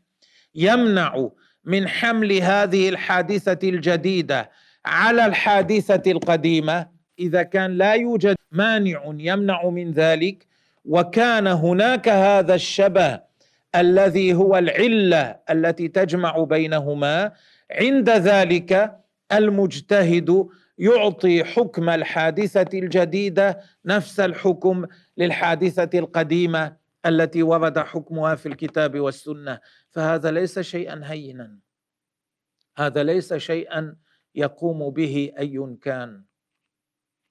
يمنع من حمل هذه الحادثة الجديدة على الحادثة القديمة. إذا كان لا يوجد مانع يمنع من ذلك وكان هناك هذا الشبه الذي هو العلة التي تجمع بينهما. عند ذلك المجتهد يعطي حكم الحادثة الجديدة نفس الحكم للحادثة القديمة التي ورد حكمها في الكتاب والسنة. فهذا ليس شيئا هينا. هذا ليس شيئا يقوم به أي كان.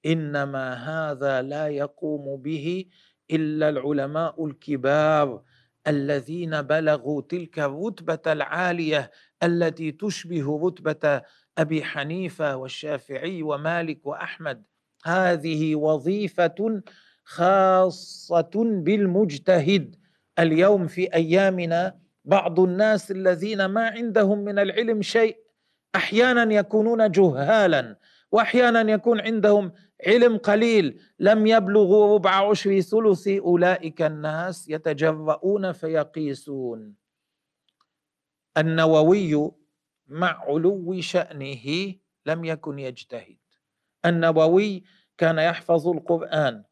إنما هذا لا يقوم به إلا العلماء الكبار الذين بلغوا تلك الرتبه العالية التي تشبه رتبة أبي حنيفة والشافعي ومالك وأحمد. هذه وظيفة خاصة بالمجتهد. اليوم في أيامنا بعض الناس الذين ما عندهم من العلم شيء أحيانا يكونون جهالا وأحيانا يكون عندهم علم قليل. لم يبلغوا ربع عشر ثلث أولئك الناس يتجرؤون فيقيسون. النووي مع علو شأنه لم يكن يجتهد. النووي كان يحفظ القرآن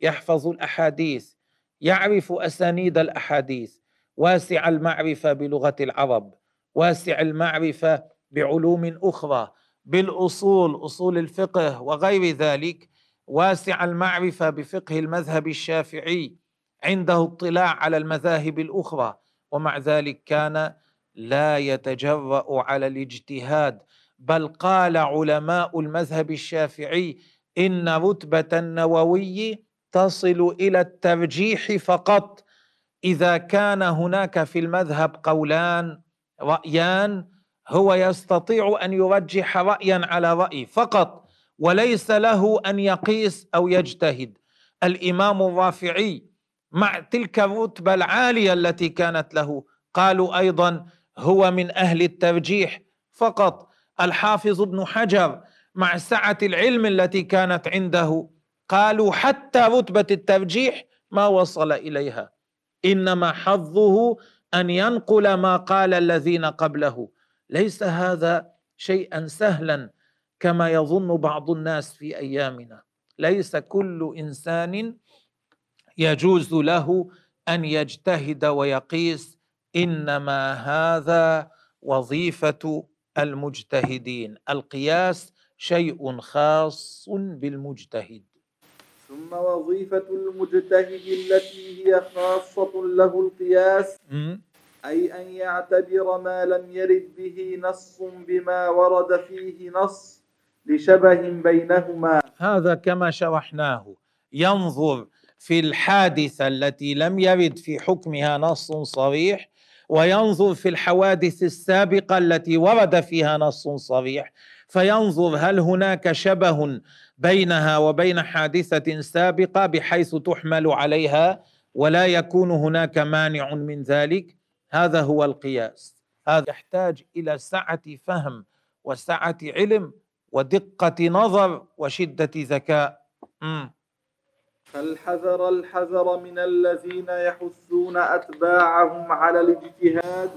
يحفظ الأحاديث يعرف أسانيد الأحاديث. واسع المعرفة بلغة العرب واسع المعرفة بعلوم أخرى. بالأصول أصول الفقه وغير ذلك واسع المعرفة بفقه المذهب الشافعي عنده اطلاع على المذاهب الأخرى ومع ذلك كان لا يتجرأ على الاجتهاد. بل قال علماء المذهب الشافعي إن رتبة النووي تصل إلى الترجيح فقط. إذا كان هناك في المذهب قولان رأيان هو يستطيع أن يرجح رايا على رأي فقط وليس له أن يقيس أو يجتهد. الإمام الرافعي مع تلك الرتبة العالية التي كانت له قالوا أيضا هو من أهل الترجيح فقط. الحافظ ابن حجر مع سعة العلم التي كانت عنده قالوا حتى رتبة الترجيح ما وصل إليها. إنما حظه أن ينقل ما قال الذين قبله. ليس هذا شيئا سهلا كما يظن بعض الناس في أيامنا. ليس كل إنسان يجوز له أن يجتهد ويقيس إنما هذا وظيفة المجتهدين. القياس شيء خاص بالمجتهد. ثم وظيفة المجتهد التي هي خاصة له القياس. أي أن يعتبر ما لم يرد به نص بما ورد فيه نص لشبه بينهما. هذا كما شرحناه. ينظر في الحادثة التي لم يرد في حكمها نص صريح وينظر في الحوادث السابقة التي ورد فيها نص صريح. فينظر هل هناك شبه بينها وبين حادثة سابقة بحيث تحمل عليها ولا يكون هناك مانع من ذلك؟ هذا هو القياس. هذا يحتاج إلى سعة فهم وسعة علم ودقة نظر وشدة ذكاء. فالحذر الحذر من الذين يحثون أتباعهم على الاجتهاد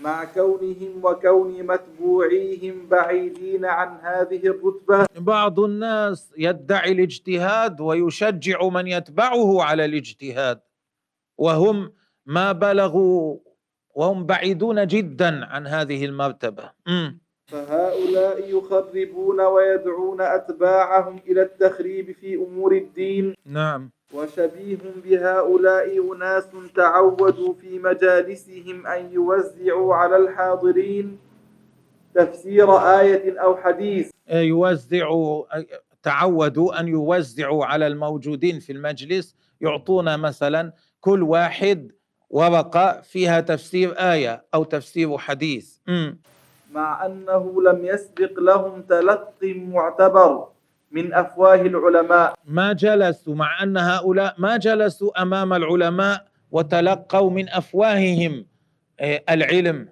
مع كونهم وكون متبوعيهم بعيدين عن هذه الرتبة. بعض الناس يدعي الاجتهاد ويشجع من يتبعه على الاجتهاد وهم ما بلغوا وهم بعيدون جدا عن هذه المرتبة. فهؤلاء يخربون ويدعون أتباعهم إلى التخريب في أمور الدين. نعم. وشبيه بهؤلاء أناس تعودوا في مجالسهم أن يوزعوا على الحاضرين تفسير آية أو حديث. يوزعوا تعودوا أن يوزعوا على الموجودين في المجلس يعطون مثلا كل واحد ورقة فيها تفسير آية أو تفسير حديث. م. مع أنه لم يسبق لهم تلقي معتبر من أفواه العلماء. ما جلسوا مع أن هؤلاء ما جلسوا أمام العلماء وتلقوا من أفواههم آه، العلم.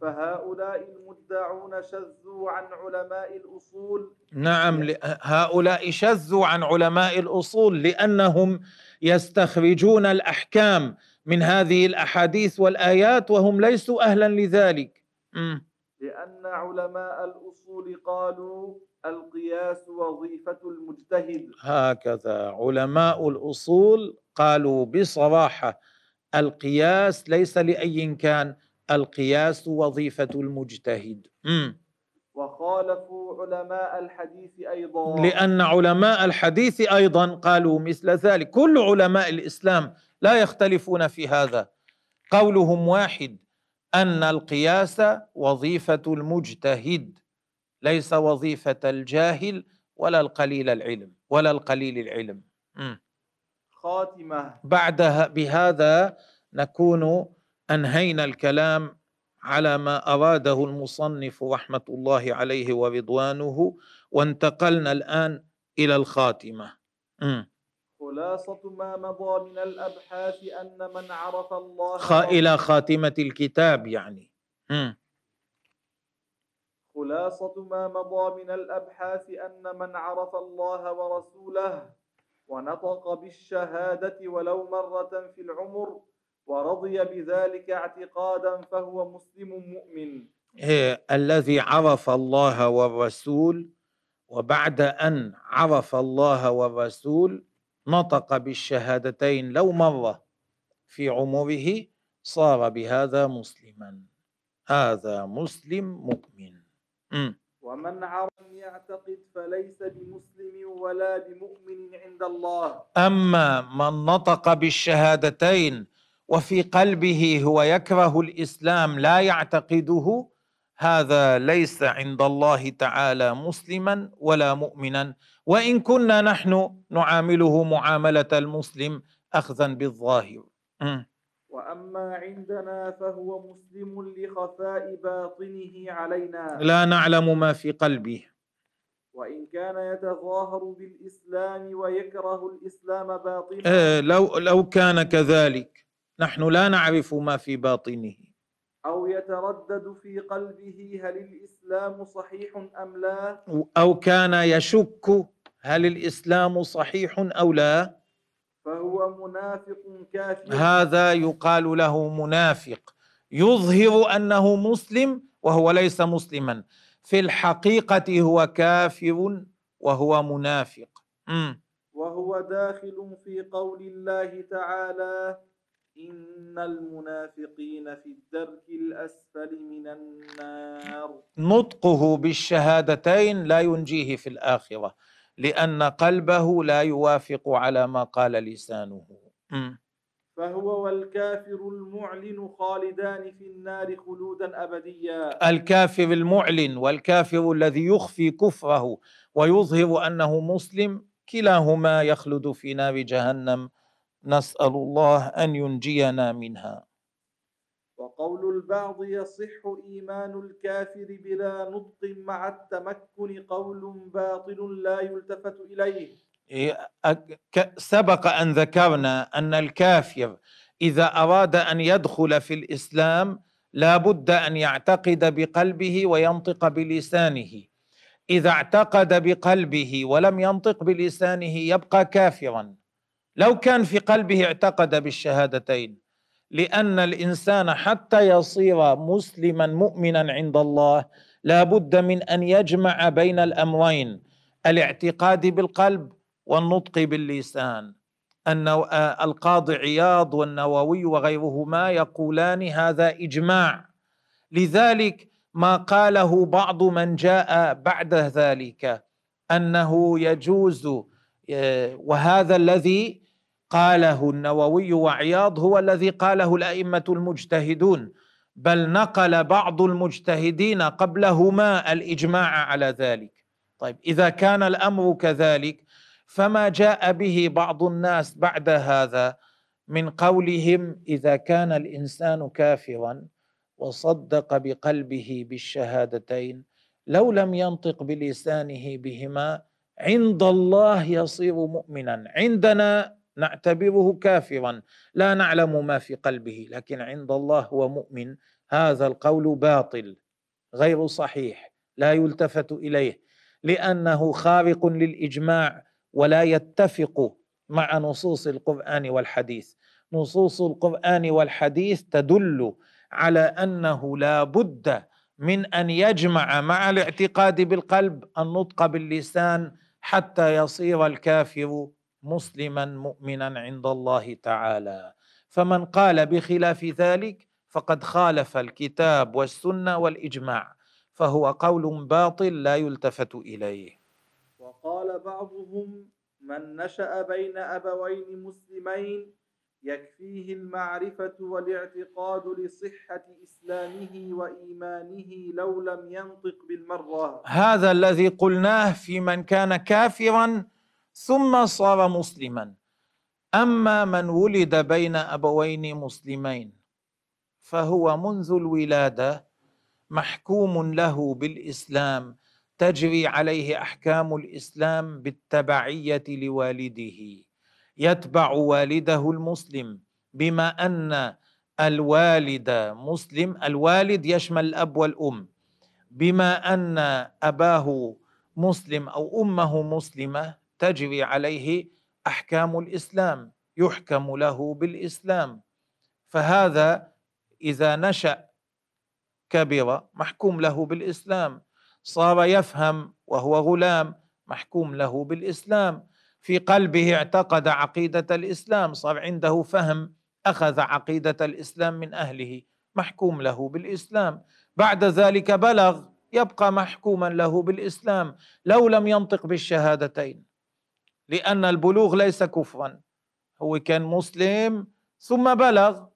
فهؤلاء المدعون شذوا عن علماء الأصول. نعم هؤلاء شذوا عن علماء الأصول لأنهم يستخرجون الأحكام من هذه الأحاديث والآيات وهم ليسوا أهلا لذلك. لأن علماء الأصول قالوا القياس وظيفة المجتهد. هكذا علماء الأصول قالوا بصراحة القياس ليس لأي كان القياس وظيفة المجتهد. وخالفوا علماء الحديث أيضا. لأن علماء الحديث أيضا قالوا مثل ذلك. كل علماء الإسلام لا يختلفون في هذا. قولهم واحد أن القياس وظيفة المجتهد ليس وظيفة الجاهل ولا القليل العلم ولا القليل العلم. خاتمة. بعدها بهذا نكون أنهينا الكلام على ما أراده المصنف رحمة الله عليه ورضوانه وانتقلنا الآن إلى الخاتمة. م. خلاصة ما مضى من الأبحاث أن من عرف الله خ... إلى خاتمة الكتاب يعني م. خلاصة ما مضى من الأبحاث أن من عرف الله ورسوله ونطق بالشهادة ولو مرة في العمر ورضي بذلك اعتقادا فهو مسلم مؤمن إيه الذي عرف الله والرسول وبعد أن عرف الله والرسول نطق بالشهادتين لو مره في عمره صار بهذا مسلما. هذا مسلم مؤمن. م. ومن عرف يعتقد فليس بمسلم ولا بمؤمن عند الله. أما من نطق بالشهادتين وفي قلبه هو يكره الإسلام لا يعتقده هذا ليس عند الله تعالى مسلما ولا مؤمنا. وإن كنا نحن نعامله معاملة المسلم اخذا بالظاهر. وأما عندنا فهو مسلم لخفاء باطنه علينا. لا نعلم ما في قلبه. وإن كان يتظاهر بالإسلام ويكره الإسلام باطنا آه لو لو كان كذلك. نحن لا نعرف ما في باطنه. أو يتردد في قلبه هل الإسلام صحيح أم لا؟ أو كان يشك هل الإسلام صحيح أو لا؟ فهو منافق كافر. هذا يقال له منافق. يظهر أنه مسلم وهو ليس مسلما. في الحقيقة هو كافر وهو منافق. م. وهو داخل في قول الله تعالى إن المنافقين في الدرك الأسفل من النار. نطقه بالشهادتين لا ينجيه في الآخرة. لأن قلبه لا يوافق على ما قال لسانه. فهو والكافر المعلن خالدان في النار خلودا أبديا. الكافر المعلن والكافر الذي يخفي كفره ويظهر أنه مسلم كلاهما يخلد في نار جهنم. نسأل الله أن ينجينا منها. وقول البعض يصح إيمان الكافر بلا نطق مع التمكن قول باطل لا يلتفت إليه. إيه، سبق أن ذكرنا أن الكافر إذا أراد أن يدخل في الإسلام لا بد أن يعتقد بقلبه وينطق بلسانه. إذا اعتقد بقلبه ولم ينطق بلسانه يبقى كافرا. لو كان في قلبه اعتقد بالشهادتين. لأن الإنسان حتى يصير مسلما مؤمنا عند الله لا بد من أن يجمع بين الأمرين الاعتقاد بالقلب والنطق باللسان. أن القاضي عياض والنووي وغيرهما يقولان هذا إجماع. لذلك ما قاله بعض من جاء بعد ذلك أنه يجوز وهذا الذي قاله النووي وعياض هو الذي قاله الأئمة المجتهدون بل نقل بعض المجتهدين قبلهما الإجماع على ذلك. طيب إذا كان الأمر كذلك فما جاء به بعض الناس بعد هذا من قولهم إذا كان الإنسان كافرا وصدق بقلبه بالشهادتين لو لم ينطق بلسانه بهما عند الله يصير مؤمنا. عندنا نعتبره كافرا. لا نعلم ما في قلبه لكن عند الله هو مؤمن. هذا القول باطل غير صحيح لا يلتفت إليه لأنه خارق للإجماع ولا يتفق مع نصوص القرآن والحديث. نصوص القرآن والحديث تدل على أنه لا بد من أن يجمع مع الاعتقاد بالقلب النطق باللسان حتى يصير الكافر مسلما مؤمنا عند الله تعالى. فمن قال بخلاف ذلك فقد خالف الكتاب والسنة والإجماع فهو قول باطل لا يلتفت إليه. وقال بعضهم من نشأ بين أبوين مسلمين يكفيه المعرفة والاعتقاد لصحة إسلامه وإيمانه لو لم ينطق بالمرة. هذا الذي قلناه في من كان كافرا ثم صار مسلما. أما من ولد بين أبوين مسلمين فهو منذ الولادة محكوم له بالإسلام تجري عليه أحكام الإسلام بالتبعية لوالده. يتبع والده المسلم بما أن الوالد مسلم الوالد يشمل الأب والأم. بما أن أباه مسلم أو أمه مسلمة تجري عليه أحكام الإسلام يحكم له بالإسلام. فهذا إذا نشأ كبر محكوم له بالإسلام صار يفهم وهو غلام محكوم له بالإسلام. في قلبه اعتقد عقيدة الإسلام صار عنده فهم أخذ عقيدة الإسلام من أهله محكوم له بالإسلام. بعد ذلك بلغ يبقى محكوما له بالإسلام. لو لم ينطق بالشهادتين لأن البلوغ ليس كفرا. هو كان مسلم ثم بلغ.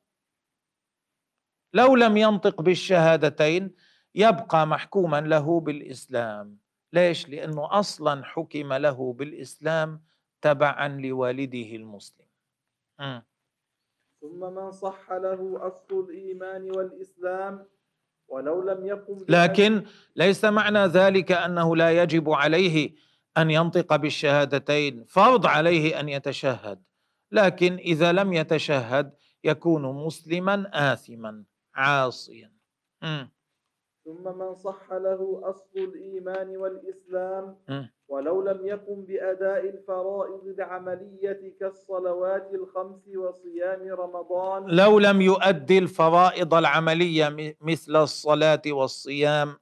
لو لم ينطق بالشهادتين يبقى محكوما له بالإسلام. ليش؟ لأنه أصلا حكم له بالإسلام تبعا لوالده المسلم. م. ثم من صح له أصل الإيمان والإسلام ولو لم يقم لكن ليس معنى ذلك أنه لا يجب عليه أن ينطق بالشهادتين فرض عليه أن يتشهد لكن إذا لم يتشهد يكون مسلما اثما عاصيا. ثم من صح له أصل الإيمان والإسلام ولو لم يقم بأداء الفرائض العملية كالصلوات الخمس وصيام رمضان. لو لم يؤدي الفرائض العملية مثل الصلاة والصيام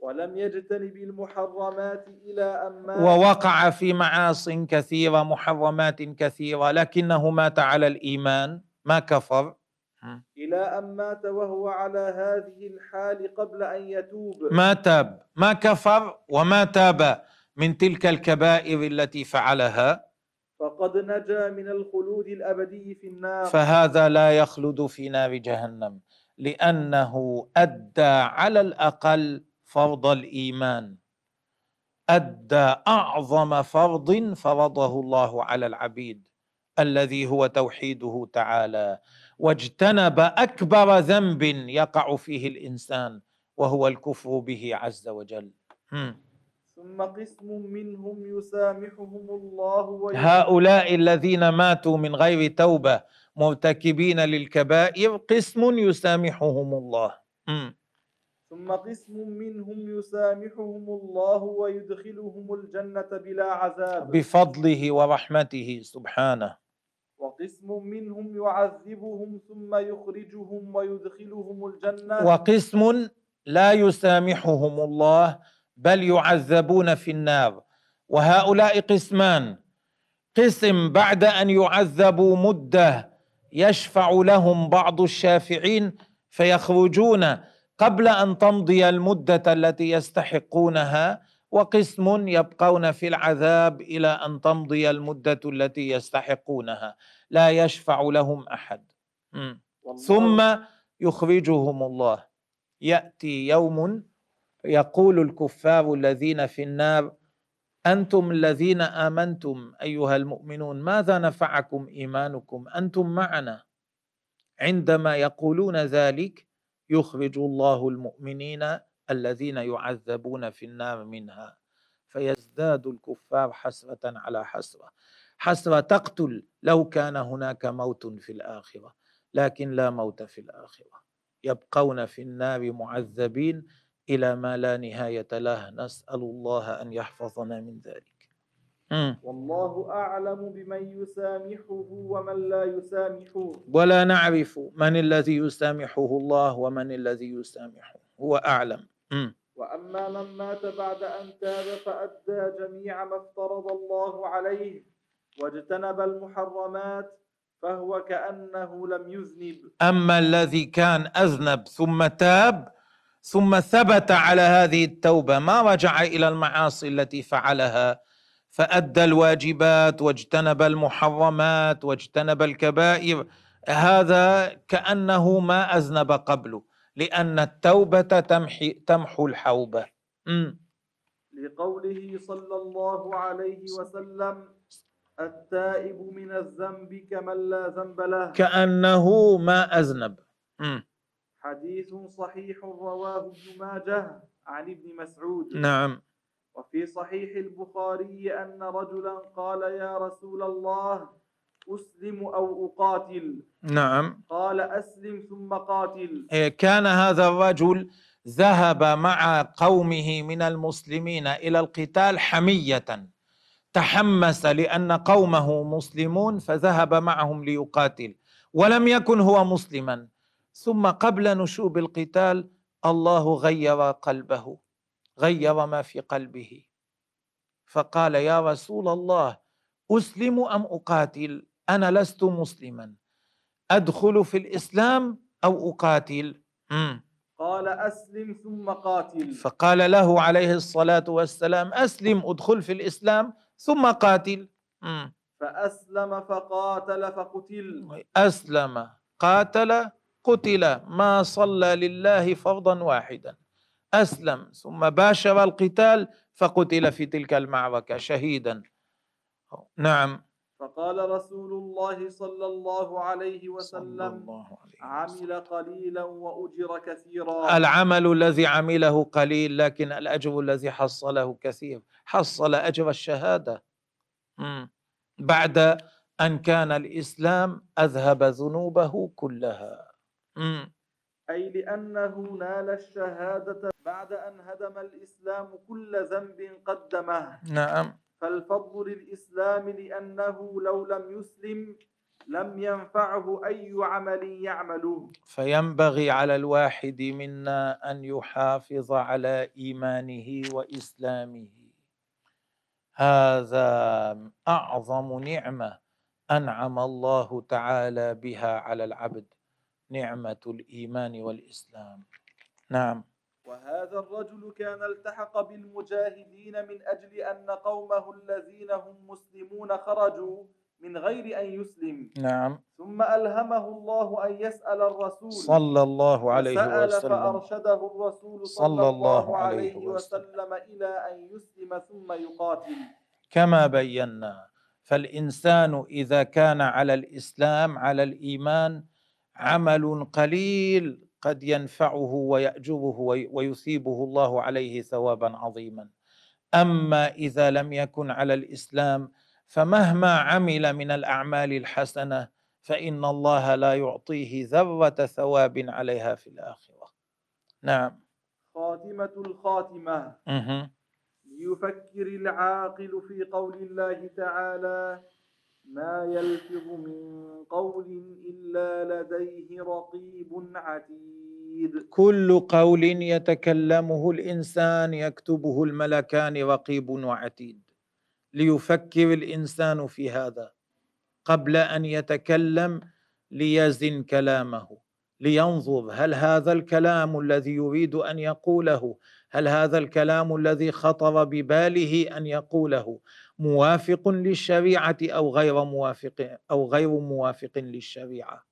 ولم يجتنب المحرمات إلى أن ووقع في معاص كثيرة محرمات كثيرة لكنه مات على الإيمان. ما كفر. إلى أن مات وهو على هذه الحال قبل أن يتوب. ما تاب. ما كفر وما تاب من تلك الكبائر التي فعلها. فقد نجا من الخلود الأبدي في النار. فهذا لا يخلد في نار جهنم لأنه أدى على الأقل فرض الإيمان. أدى أعظم فرض فرضه الله على العبيد الذي هو توحيده تعالى. واجتنب أكبر ذنب يقع فيه الإنسان وهو الكفر به عز وجل. ثم قسم منهم يسامحهم الله هؤلاء الذين ماتوا من غير توبة مرتكبين للكبائر قسم يسامحهم الله. ثم قسم منهم يسامحهم الله ويدخلهم الجنة بلا عذاب. بفضله ورحمته سبحانه. وقسم منهم يعذبهم ثم يخرجهم ويدخلهم الجنة. وقسم لا يسامحهم الله بل يعذبون في النار. وهؤلاء قسمان. قسم بعد أن يعذبوا مدة يشفع لهم بعض الشافعين فيخرجون قبل أن تمضي المدة التي يستحقونها وقسم يبقون في العذاب إلى أن تمضي المدة التي يستحقونها. لا يشفع لهم أحد. ثم يخرجهم الله. يأتي يوم يقول الكفار الذين في النار أنتم الذين آمنتم أيها المؤمنون ماذا نفعكم إيمانكم؟ أنتم معنا. عندما يقولون ذلك يخرج الله المؤمنين الذين يعذبون في النار منها فيزداد الكفار حسرة على حسرة. حسرة تقتل لو كان هناك موت في الآخرة لكن لا موت في الآخرة. يبقون في النار معذبين إلى ما لا نهاية له. نسأل الله أن يحفظنا من ذلك. والله أعلم بمن يسامحه ومن لا يسامحه. ولا نعرف من الذي يسامحه الله ومن الذي يسامحه. هو أعلم. وأما من مات بعد أن تاب فأدى جميع ما افترض الله عليه واجتنب المحرمات فهو كأنه لم يذنب. أما الذي كان أذنب ثم تاب ثم ثبت على هذه التوبة ما رجع إلى المعاصي التي فعلها فأدى الواجبات واجتنب المحرمات واجتنب الكبائر. هذا كأنه ما أذنب قبله لأن التوبة تمحي تمحو الحوبة. م. لقوله صلى الله عليه وسلم التائب من الذنب كمن لا ذنب له. كأنه ما أذنب. م. حديث صحيح رواه ابن ماجه عن ابن مسعود. نعم. وفي صحيح البخاري أن رجلا قال يا رسول الله أسلم أو أقاتل. نعم. قال أسلم ثم قاتل. إيه، كان هذا الرجل ذهب مع قومه من المسلمين إلى القتال حمية. تحمس لأن قومه مسلمون فذهب معهم ليقاتل. ولم يكن هو مسلما. ثم قبل نشوب القتال الله غير قلبه. غير ما في قلبه. فقال يا رسول الله أسلم أم أقاتل؟ أنا لست مسلما. أدخل في الإسلام أو أقاتل؟ مم. قال أسلم ثم قاتل. فقال له عليه الصلاة والسلام أسلم ادخل في الإسلام ثم قاتل. مم. فأسلم فقاتل فقتل. أسلم قاتل قتل ما صلى لله فرضا واحدا. أسلم ثم باشر القتال فقتل في تلك المعركة شهيدا نعم فقال رسول الله صلى الله عليه وسلم الله عليه وسلم. عمل قليلا وأجر كثيرا العمل الذي عمله قليل لكن الأجر الذي حصله كثير حصل أجر الشهادة مم. بعد أن كان الإسلام أذهب ذنوبه كلها. أي لأنه نال الشهادة بعد أن هدم الإسلام كل ذنب قدمه. نعم. فالفضل للإسلام لأنه لو لم يسلم لم ينفعه أي عمل يعمله. فينبغي على الواحد منا أن يحافظ على إيمانه وإسلامه. هذا أعظم نعمة أنعم الله تعالى بها على العبد. نعمة الإيمان والإسلام. نعم. وهذا الرجل كان التحق بالمجاهدين من أجل أن قومه الذين هم مسلمون خرجوا من غير أن يسلم. نعم. ثم ألهمه الله أن يسأل الرسول. صلى الله عليه سأل وسلم. فأرشده الرسول صلى الله عليه وسلم إلى أن يسلم ثم يقاتل. كما بينا. فالإنسان إذا كان على الإسلام على الإيمان عمل قليل قد ينفعه ويأجره وي- ويثيبه الله عليه ثوابا عظيما. أما إذا لم يكن على الإسلام فمهما عمل من الأعمال الحسنة فإن الله لا يعطيه ذرة ثواب عليها في الآخرة. نعم. خاتمة الخاتمة. ليفكر العاقل في قول الله تعالى ما يلفظ من قول إلا لديه رقيب عتيد. كل قول يتكلمه الإنسان يكتبه الملكان رقيب وعتيد. ليفكر الإنسان في هذا. قبل أن يتكلم ليزن كلامه. لينظر هل هذا الكلام الذي يريد أن يقوله هل هذا الكلام الذي خطر بباله أن يقوله موافق للشريعة أو غير موافق أو غير موافق للشريعة.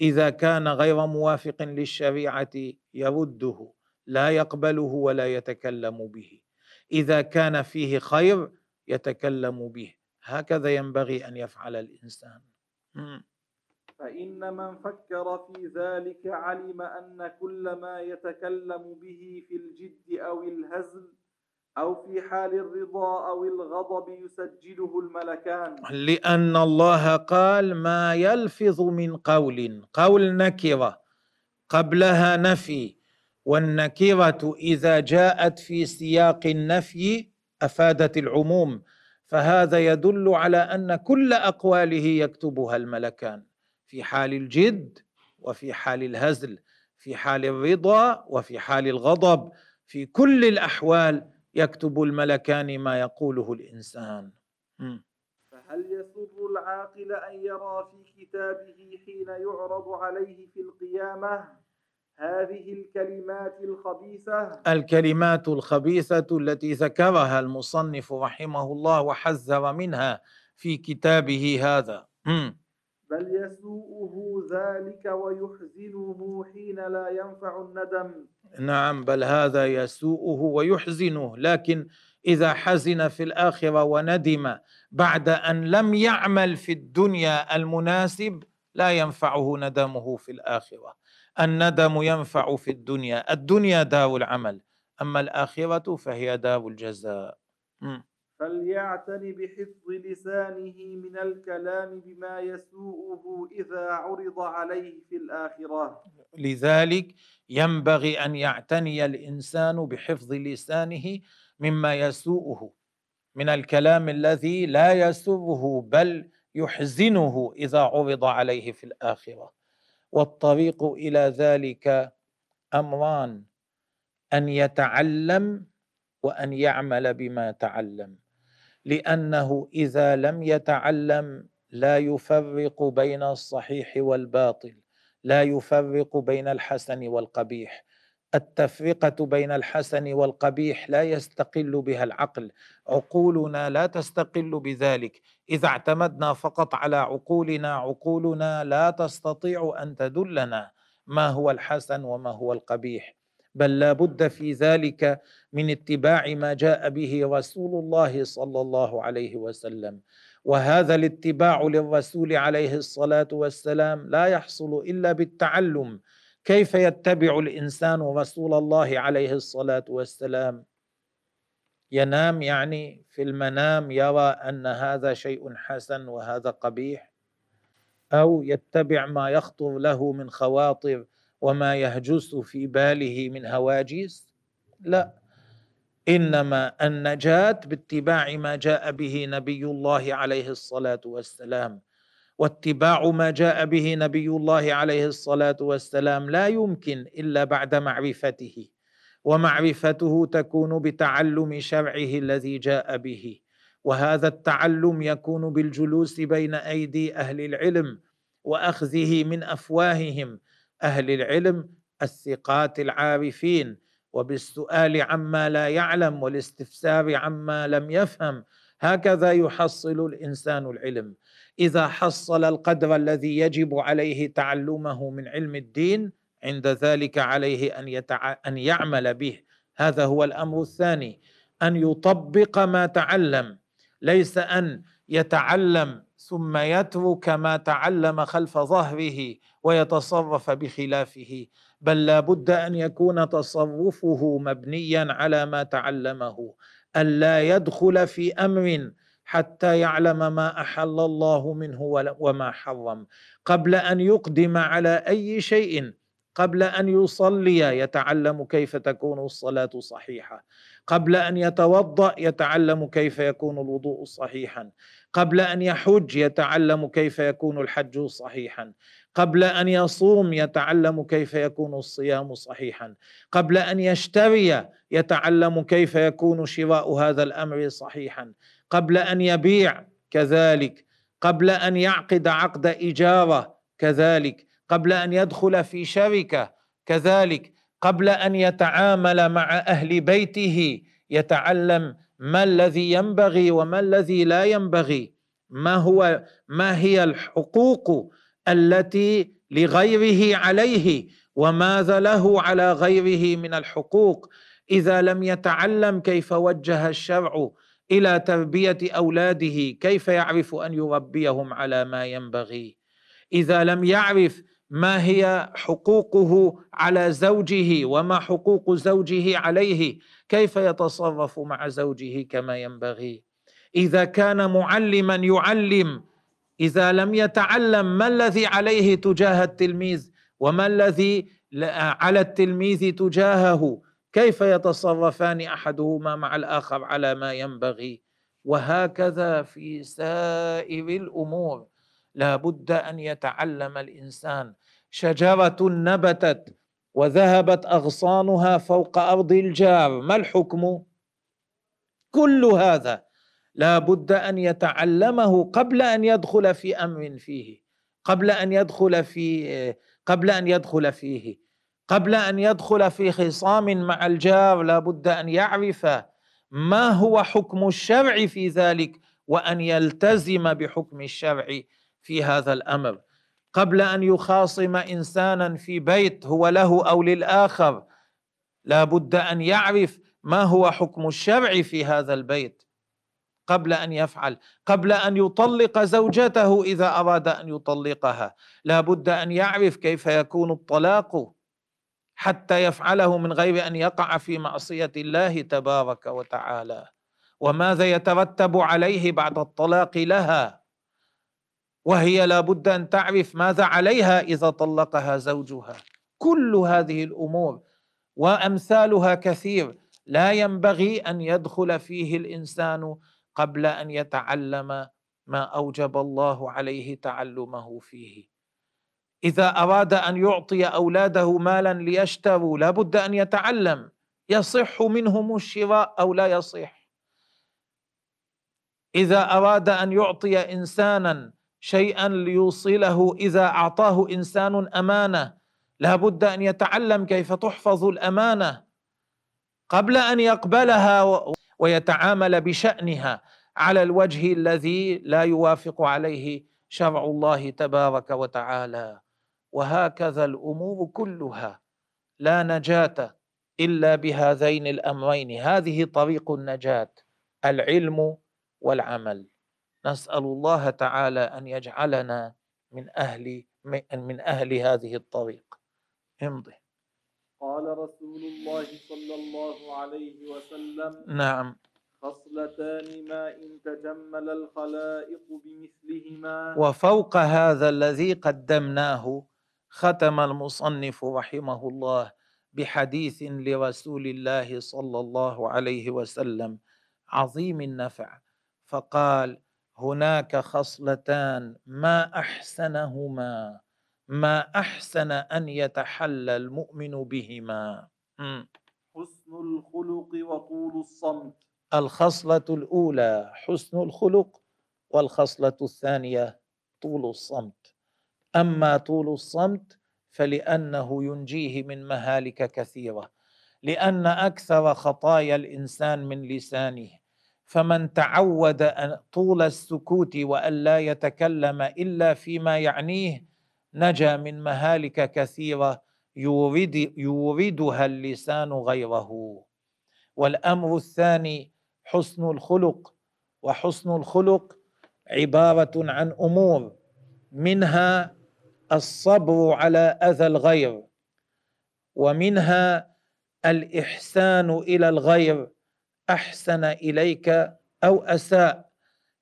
إذا كان غير موافق للشريعة يرده لا يقبله ولا يتكلم به. إذا كان فيه خير يتكلم به. هكذا ينبغي أن يفعل الإنسان. مم. فإن من فكر في ذلك علم أن كل ما يتكلم به في الجد أو الهزل أو في حال الرضا أو الغضب يسجله الملكان. لأن الله قال ما يلفظ من قول قول نكرة قبلها نفي. والنكرة إذا جاءت في سياق النفي أفادت العموم. فهذا يدل على أن كل أقواله يكتبها الملكان. في حال الجد وفي حال الهزل في حال الرضا وفي حال الغضب في كل الأحوال يكتب الملكان ما يقوله الإنسان. فهل يسر العاقل أن يرى في كتابه حين يعرض عليه في القيامة هذه الكلمات الخبيثة الكلمات الخبيثة التي ذكرها المصنف رحمه الله وحذر منها في كتابه هذا. بل يسوءه ذلك ويحزنه حين لا ينفع الندم. نعم بل هذا يسوءه ويحزنه لكن إذا حزن في الآخرة وندم بعد أن لم يعمل في الدنيا المناسب لا ينفعه ندمه في الآخرة. الندم ينفع في الدنيا الدنيا دار العمل أما الآخرة فهي دار الجزاء. فليعتن بحفظ لسانه من الكلام بما يسوءه إذا عرض عليه في الآخرة. لذلك ينبغي أن يعتني الإنسان بحفظ لسانه مما يسوءه من الكلام الذي لا يسره بل يحزنه إذا عرض عليه في الآخرة. والطريق إلى ذلك أمران أن يتعلم وأن يعمل بما تعلم. لأنه إذا لم يتعلم لا يفرق بين الصحيح والباطل لا يفرق بين الحسن والقبيح. التفرقة بين الحسن والقبيح لا يستقل بها العقل. عقولنا لا تستقل بذلك. إذا اعتمدنا فقط على عقولنا عقولنا لا تستطيع أن تدلنا ما هو الحسن وما هو القبيح. بل لا بد في ذلك من اتباع ما جاء به رسول الله صلى الله عليه وسلم. وهذا الاتباع للرسول عليه الصلاة والسلام لا يحصل إلا بالتعلم. كيف يتبع الإنسان رسول الله عليه الصلاة والسلام؟ ينام يعني في المنام يرى أن هذا شيء حسن وهذا قبيح؟ أو يتبع ما يخطر له من خواطر وما يهجس في باله من هواجس لا. إنما النجاة باتباع ما جاء به نبي الله عليه الصلاة والسلام. واتباع ما جاء به نبي الله عليه الصلاة والسلام لا يمكن إلا بعد معرفته. ومعرفته تكون بتعلم شرعه الذي جاء به. وهذا التعلم يكون بالجلوس بين أيدي أهل العلم وأخذه من أفواههم أهل العلم الثقات العارفين وبالسؤال عما لا يعلم والاستفسار عما لم يفهم هكذا يحصل الإنسان العلم. إذا حصل القدر الذي يجب عليه تعلمه من علم الدين عند ذلك عليه أن يتع... أن يعمل به. هذا هو الأمر الثاني. أن يطبق ما تعلم. ليس أن يتعلم ثم يترك ما تعلم خلف ظهره. ويتصرف بخلافه بل لا بد أن يكون تصرفه مبنيا على ما تعلمه الا يدخل في أمر حتى يعلم ما أحل الله منه وما حرم. قبل أن يقدم على أي شيء قبل أن يصلي يتعلم كيف تكون الصلاة صحيحة. قبل أن يتوضأ يتعلم كيف يكون الوضوء صحيحا. قبل أن يحج يتعلم كيف يكون الحج صحيحا. قبل أن يصوم يتعلم كيف يكون الصيام صحيحا. قبل أن يشتري يتعلم كيف يكون شراء هذا الأمر صحيحا. قبل أن يبيع كذلك. قبل أن يعقد عقد اجاره كذلك. قبل أن يدخل في شركة كذلك. قبل أن يتعامل مع أهل بيته يتعلم ما الذي ينبغي وما الذي لا ينبغي. ما هو ما هي الحقوق التي لغيره عليه وماذا له على غيره من الحقوق؟ إذا لم يتعلم كيف وجه الشرع إلى تربية أولاده كيف يعرف أن يربيهم على ما ينبغي؟ إذا لم يعرف ما هي حقوقه على زوجه وما حقوق زوجه عليه كيف يتصرف مع زوجه كما ينبغي؟ إذا كان معلما يعلم إذا لم يتعلم ما الذي عليه تجاه التلميذ وما الذي على التلميذ تجاهه كيف يتصرفان أحدهما مع الآخر على ما ينبغي؟ وهكذا في سائر الأمور. لا بد أن يتعلم الإنسان. شجرة نبتت وذهبت أغصانها فوق أرض الجار. ما الحكم؟ كل هذا لا بد أن يتعلمه قبل أن يدخل في أمر فيه قبل أن يدخل في قبل أن يدخل فيه قبل أن يدخل في خصام مع الجار لا بد أن يعرف ما هو حكم الشرع في ذلك وأن يلتزم بحكم الشرع في هذا الأمر. قبل أن يخاصم إنسانا في بيت هو له أو للآخر لا بد أن يعرف ما هو حكم الشرع في هذا البيت. قبل أن يفعل قبل أن يطلق زوجته إذا أراد أن يطلقها. لا بد أن يعرف كيف يكون الطلاق حتى يفعله من غير أن يقع في معصية الله تبارك وتعالى. وماذا يترتب عليه بعد الطلاق لها؟ وهي لا بد أن تعرف ماذا عليها إذا طلقها زوجها. كل هذه الأمور وأمثالها كثير لا ينبغي أن يدخل فيه الإنسان قبل أن يتعلم ما أوجب الله عليه تعلمه فيه. إذا أراد أن يعطي أولاده مالا ليشتروا لابد أن يتعلم. يصح منهم الشراء أو لا يصح. إذا أراد أن يعطي انسانا شيئا ليوصله إذا أعطاه إنسان أمانة لابد أن يتعلم كيف تحفظ الأمانة. قبل أن يقبلها ويتعامل بشأنها على الوجه الذي لا يوافق عليه شرع الله تبارك وتعالى. وهكذا الأمور كلها. لا نجاة إلا بهذين الأمرين. هذه طريق النجاة العلم والعمل. نسأل الله تعالى أن يجعلنا من أهل من أهل هذه الطريق. امضي. قال رسول الله صلى الله عليه وسلم نعم. خصلتان ما إن تجمل الخلائق بمثلهما. وفوق هذا الذي قدمناه ختم المصنف رحمه الله بحديث لرسول الله صلى الله عليه وسلم عظيم النفع. فقال هناك خصلتان ما أحسنهما. ما أحسن أن يتحلى المؤمن بهما. حسن الخلق وطول الصمت. الخصلة الأولى حسن الخلق والخصلة الثانية طول الصمت. أما طول الصمت فلأنه ينجيه من مهالك كثيرة لأن أكثر خطايا الإنسان من لسانه. فمن تعود أن طول السكوت وأن لا يتكلم إلا فيما يعنيه نجا من مهالك كثيرة يورد يوردها اللسان غيره. والأمر الثاني حسن الخلق. وحسن الخلق عبارة عن أمور منها الصبر على أذى الغير ومنها الإحسان إلى الغير أحسن إليك أو أساء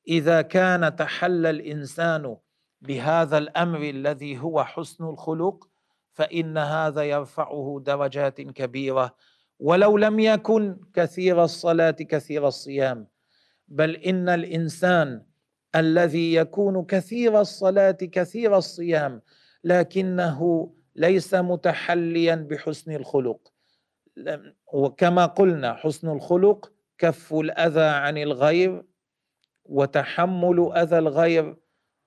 إذا كان تحلى الإنسان بهذا الأمر الذي هو حسن الخلق فإن هذا يرفعه درجات كبيرة. ولو لم يكن كثير الصلاة كثير الصيام بل إن الإنسان الذي يكون كثير الصلاة كثير الصيام لكنه ليس متحليا بحسن الخلق. وكما قلنا حسن الخلق كف الأذى عن الغير وتحمل أذى الغير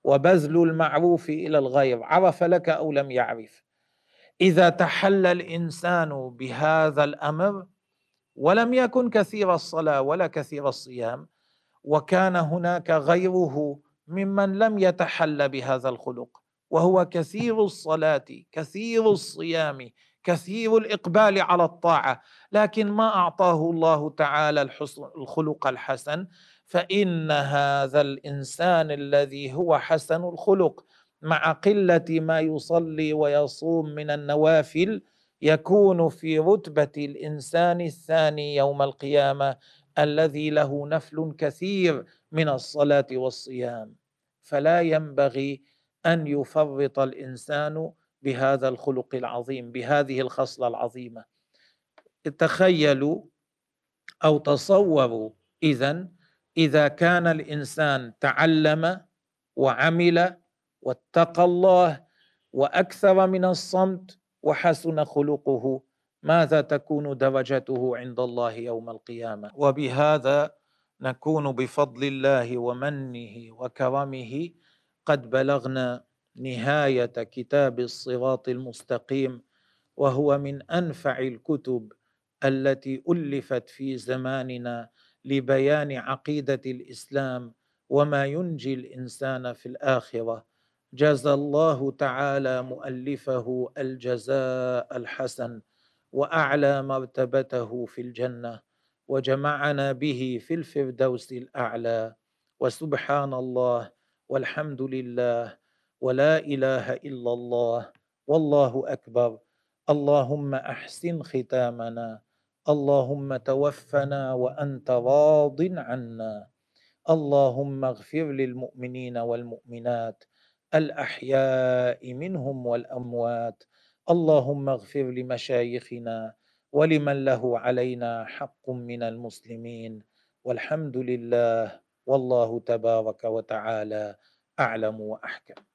وبذل المعروف إلى الغير عرف لك أو لم يعرف. إذا تحلى الإنسان بهذا الأمر ولم يكن كثير الصلاة ولا كثير الصيام وكان هناك غيره ممن لم يتحل بهذا الخلق وهو كثير الصلاة كثير الصيام كثير الإقبال على الطاعة. لكن ما أعطاه الله تعالى الخلق الحسن فإن هذا الإنسان الذي هو حسن الخلق مع قلة ما يصلي ويصوم من النوافل يكون في رتبة الإنسان الثاني يوم القيامة الذي له نفل كثير من الصلاة والصيام. فلا ينبغي أن يفرط الإنسان بهذا الخلق العظيم بهذه الخصلة العظيمة. تخيلوا أو تصوروا اذا إذا كان الإنسان تعلم وعمل واتقى الله وأكثر من الصمت وحسن خلقه ماذا تكون درجته عند الله يوم القيامة؟ وبهذا نكون بفضل الله ومنه وكرمه. قد بلغنا نهاية كتاب الصراط المستقيم وهو من أنفع الكتب التي ألفت في زماننا. لبيان عقيدة الإسلام وما ينجي الإنسان في الآخرة. جزى الله تعالى مؤلفه الجزاء الحسن وأعلى مرتبته في الجنة وجمعنا به في الفردوس الأعلى. وسبحان الله والحمد لله ولا إله إلا الله والله أكبر. اللهم أحسن ختامنا اللهم توفنا وأنت راض عنا. اللهم اغفر للمؤمنين والمؤمنات الأحياء منهم والأموات. اللهم اغفر لمشايخنا ولمن له علينا حق من المسلمين. والحمد لله والله تبارك وتعالى أعلم وأحكم.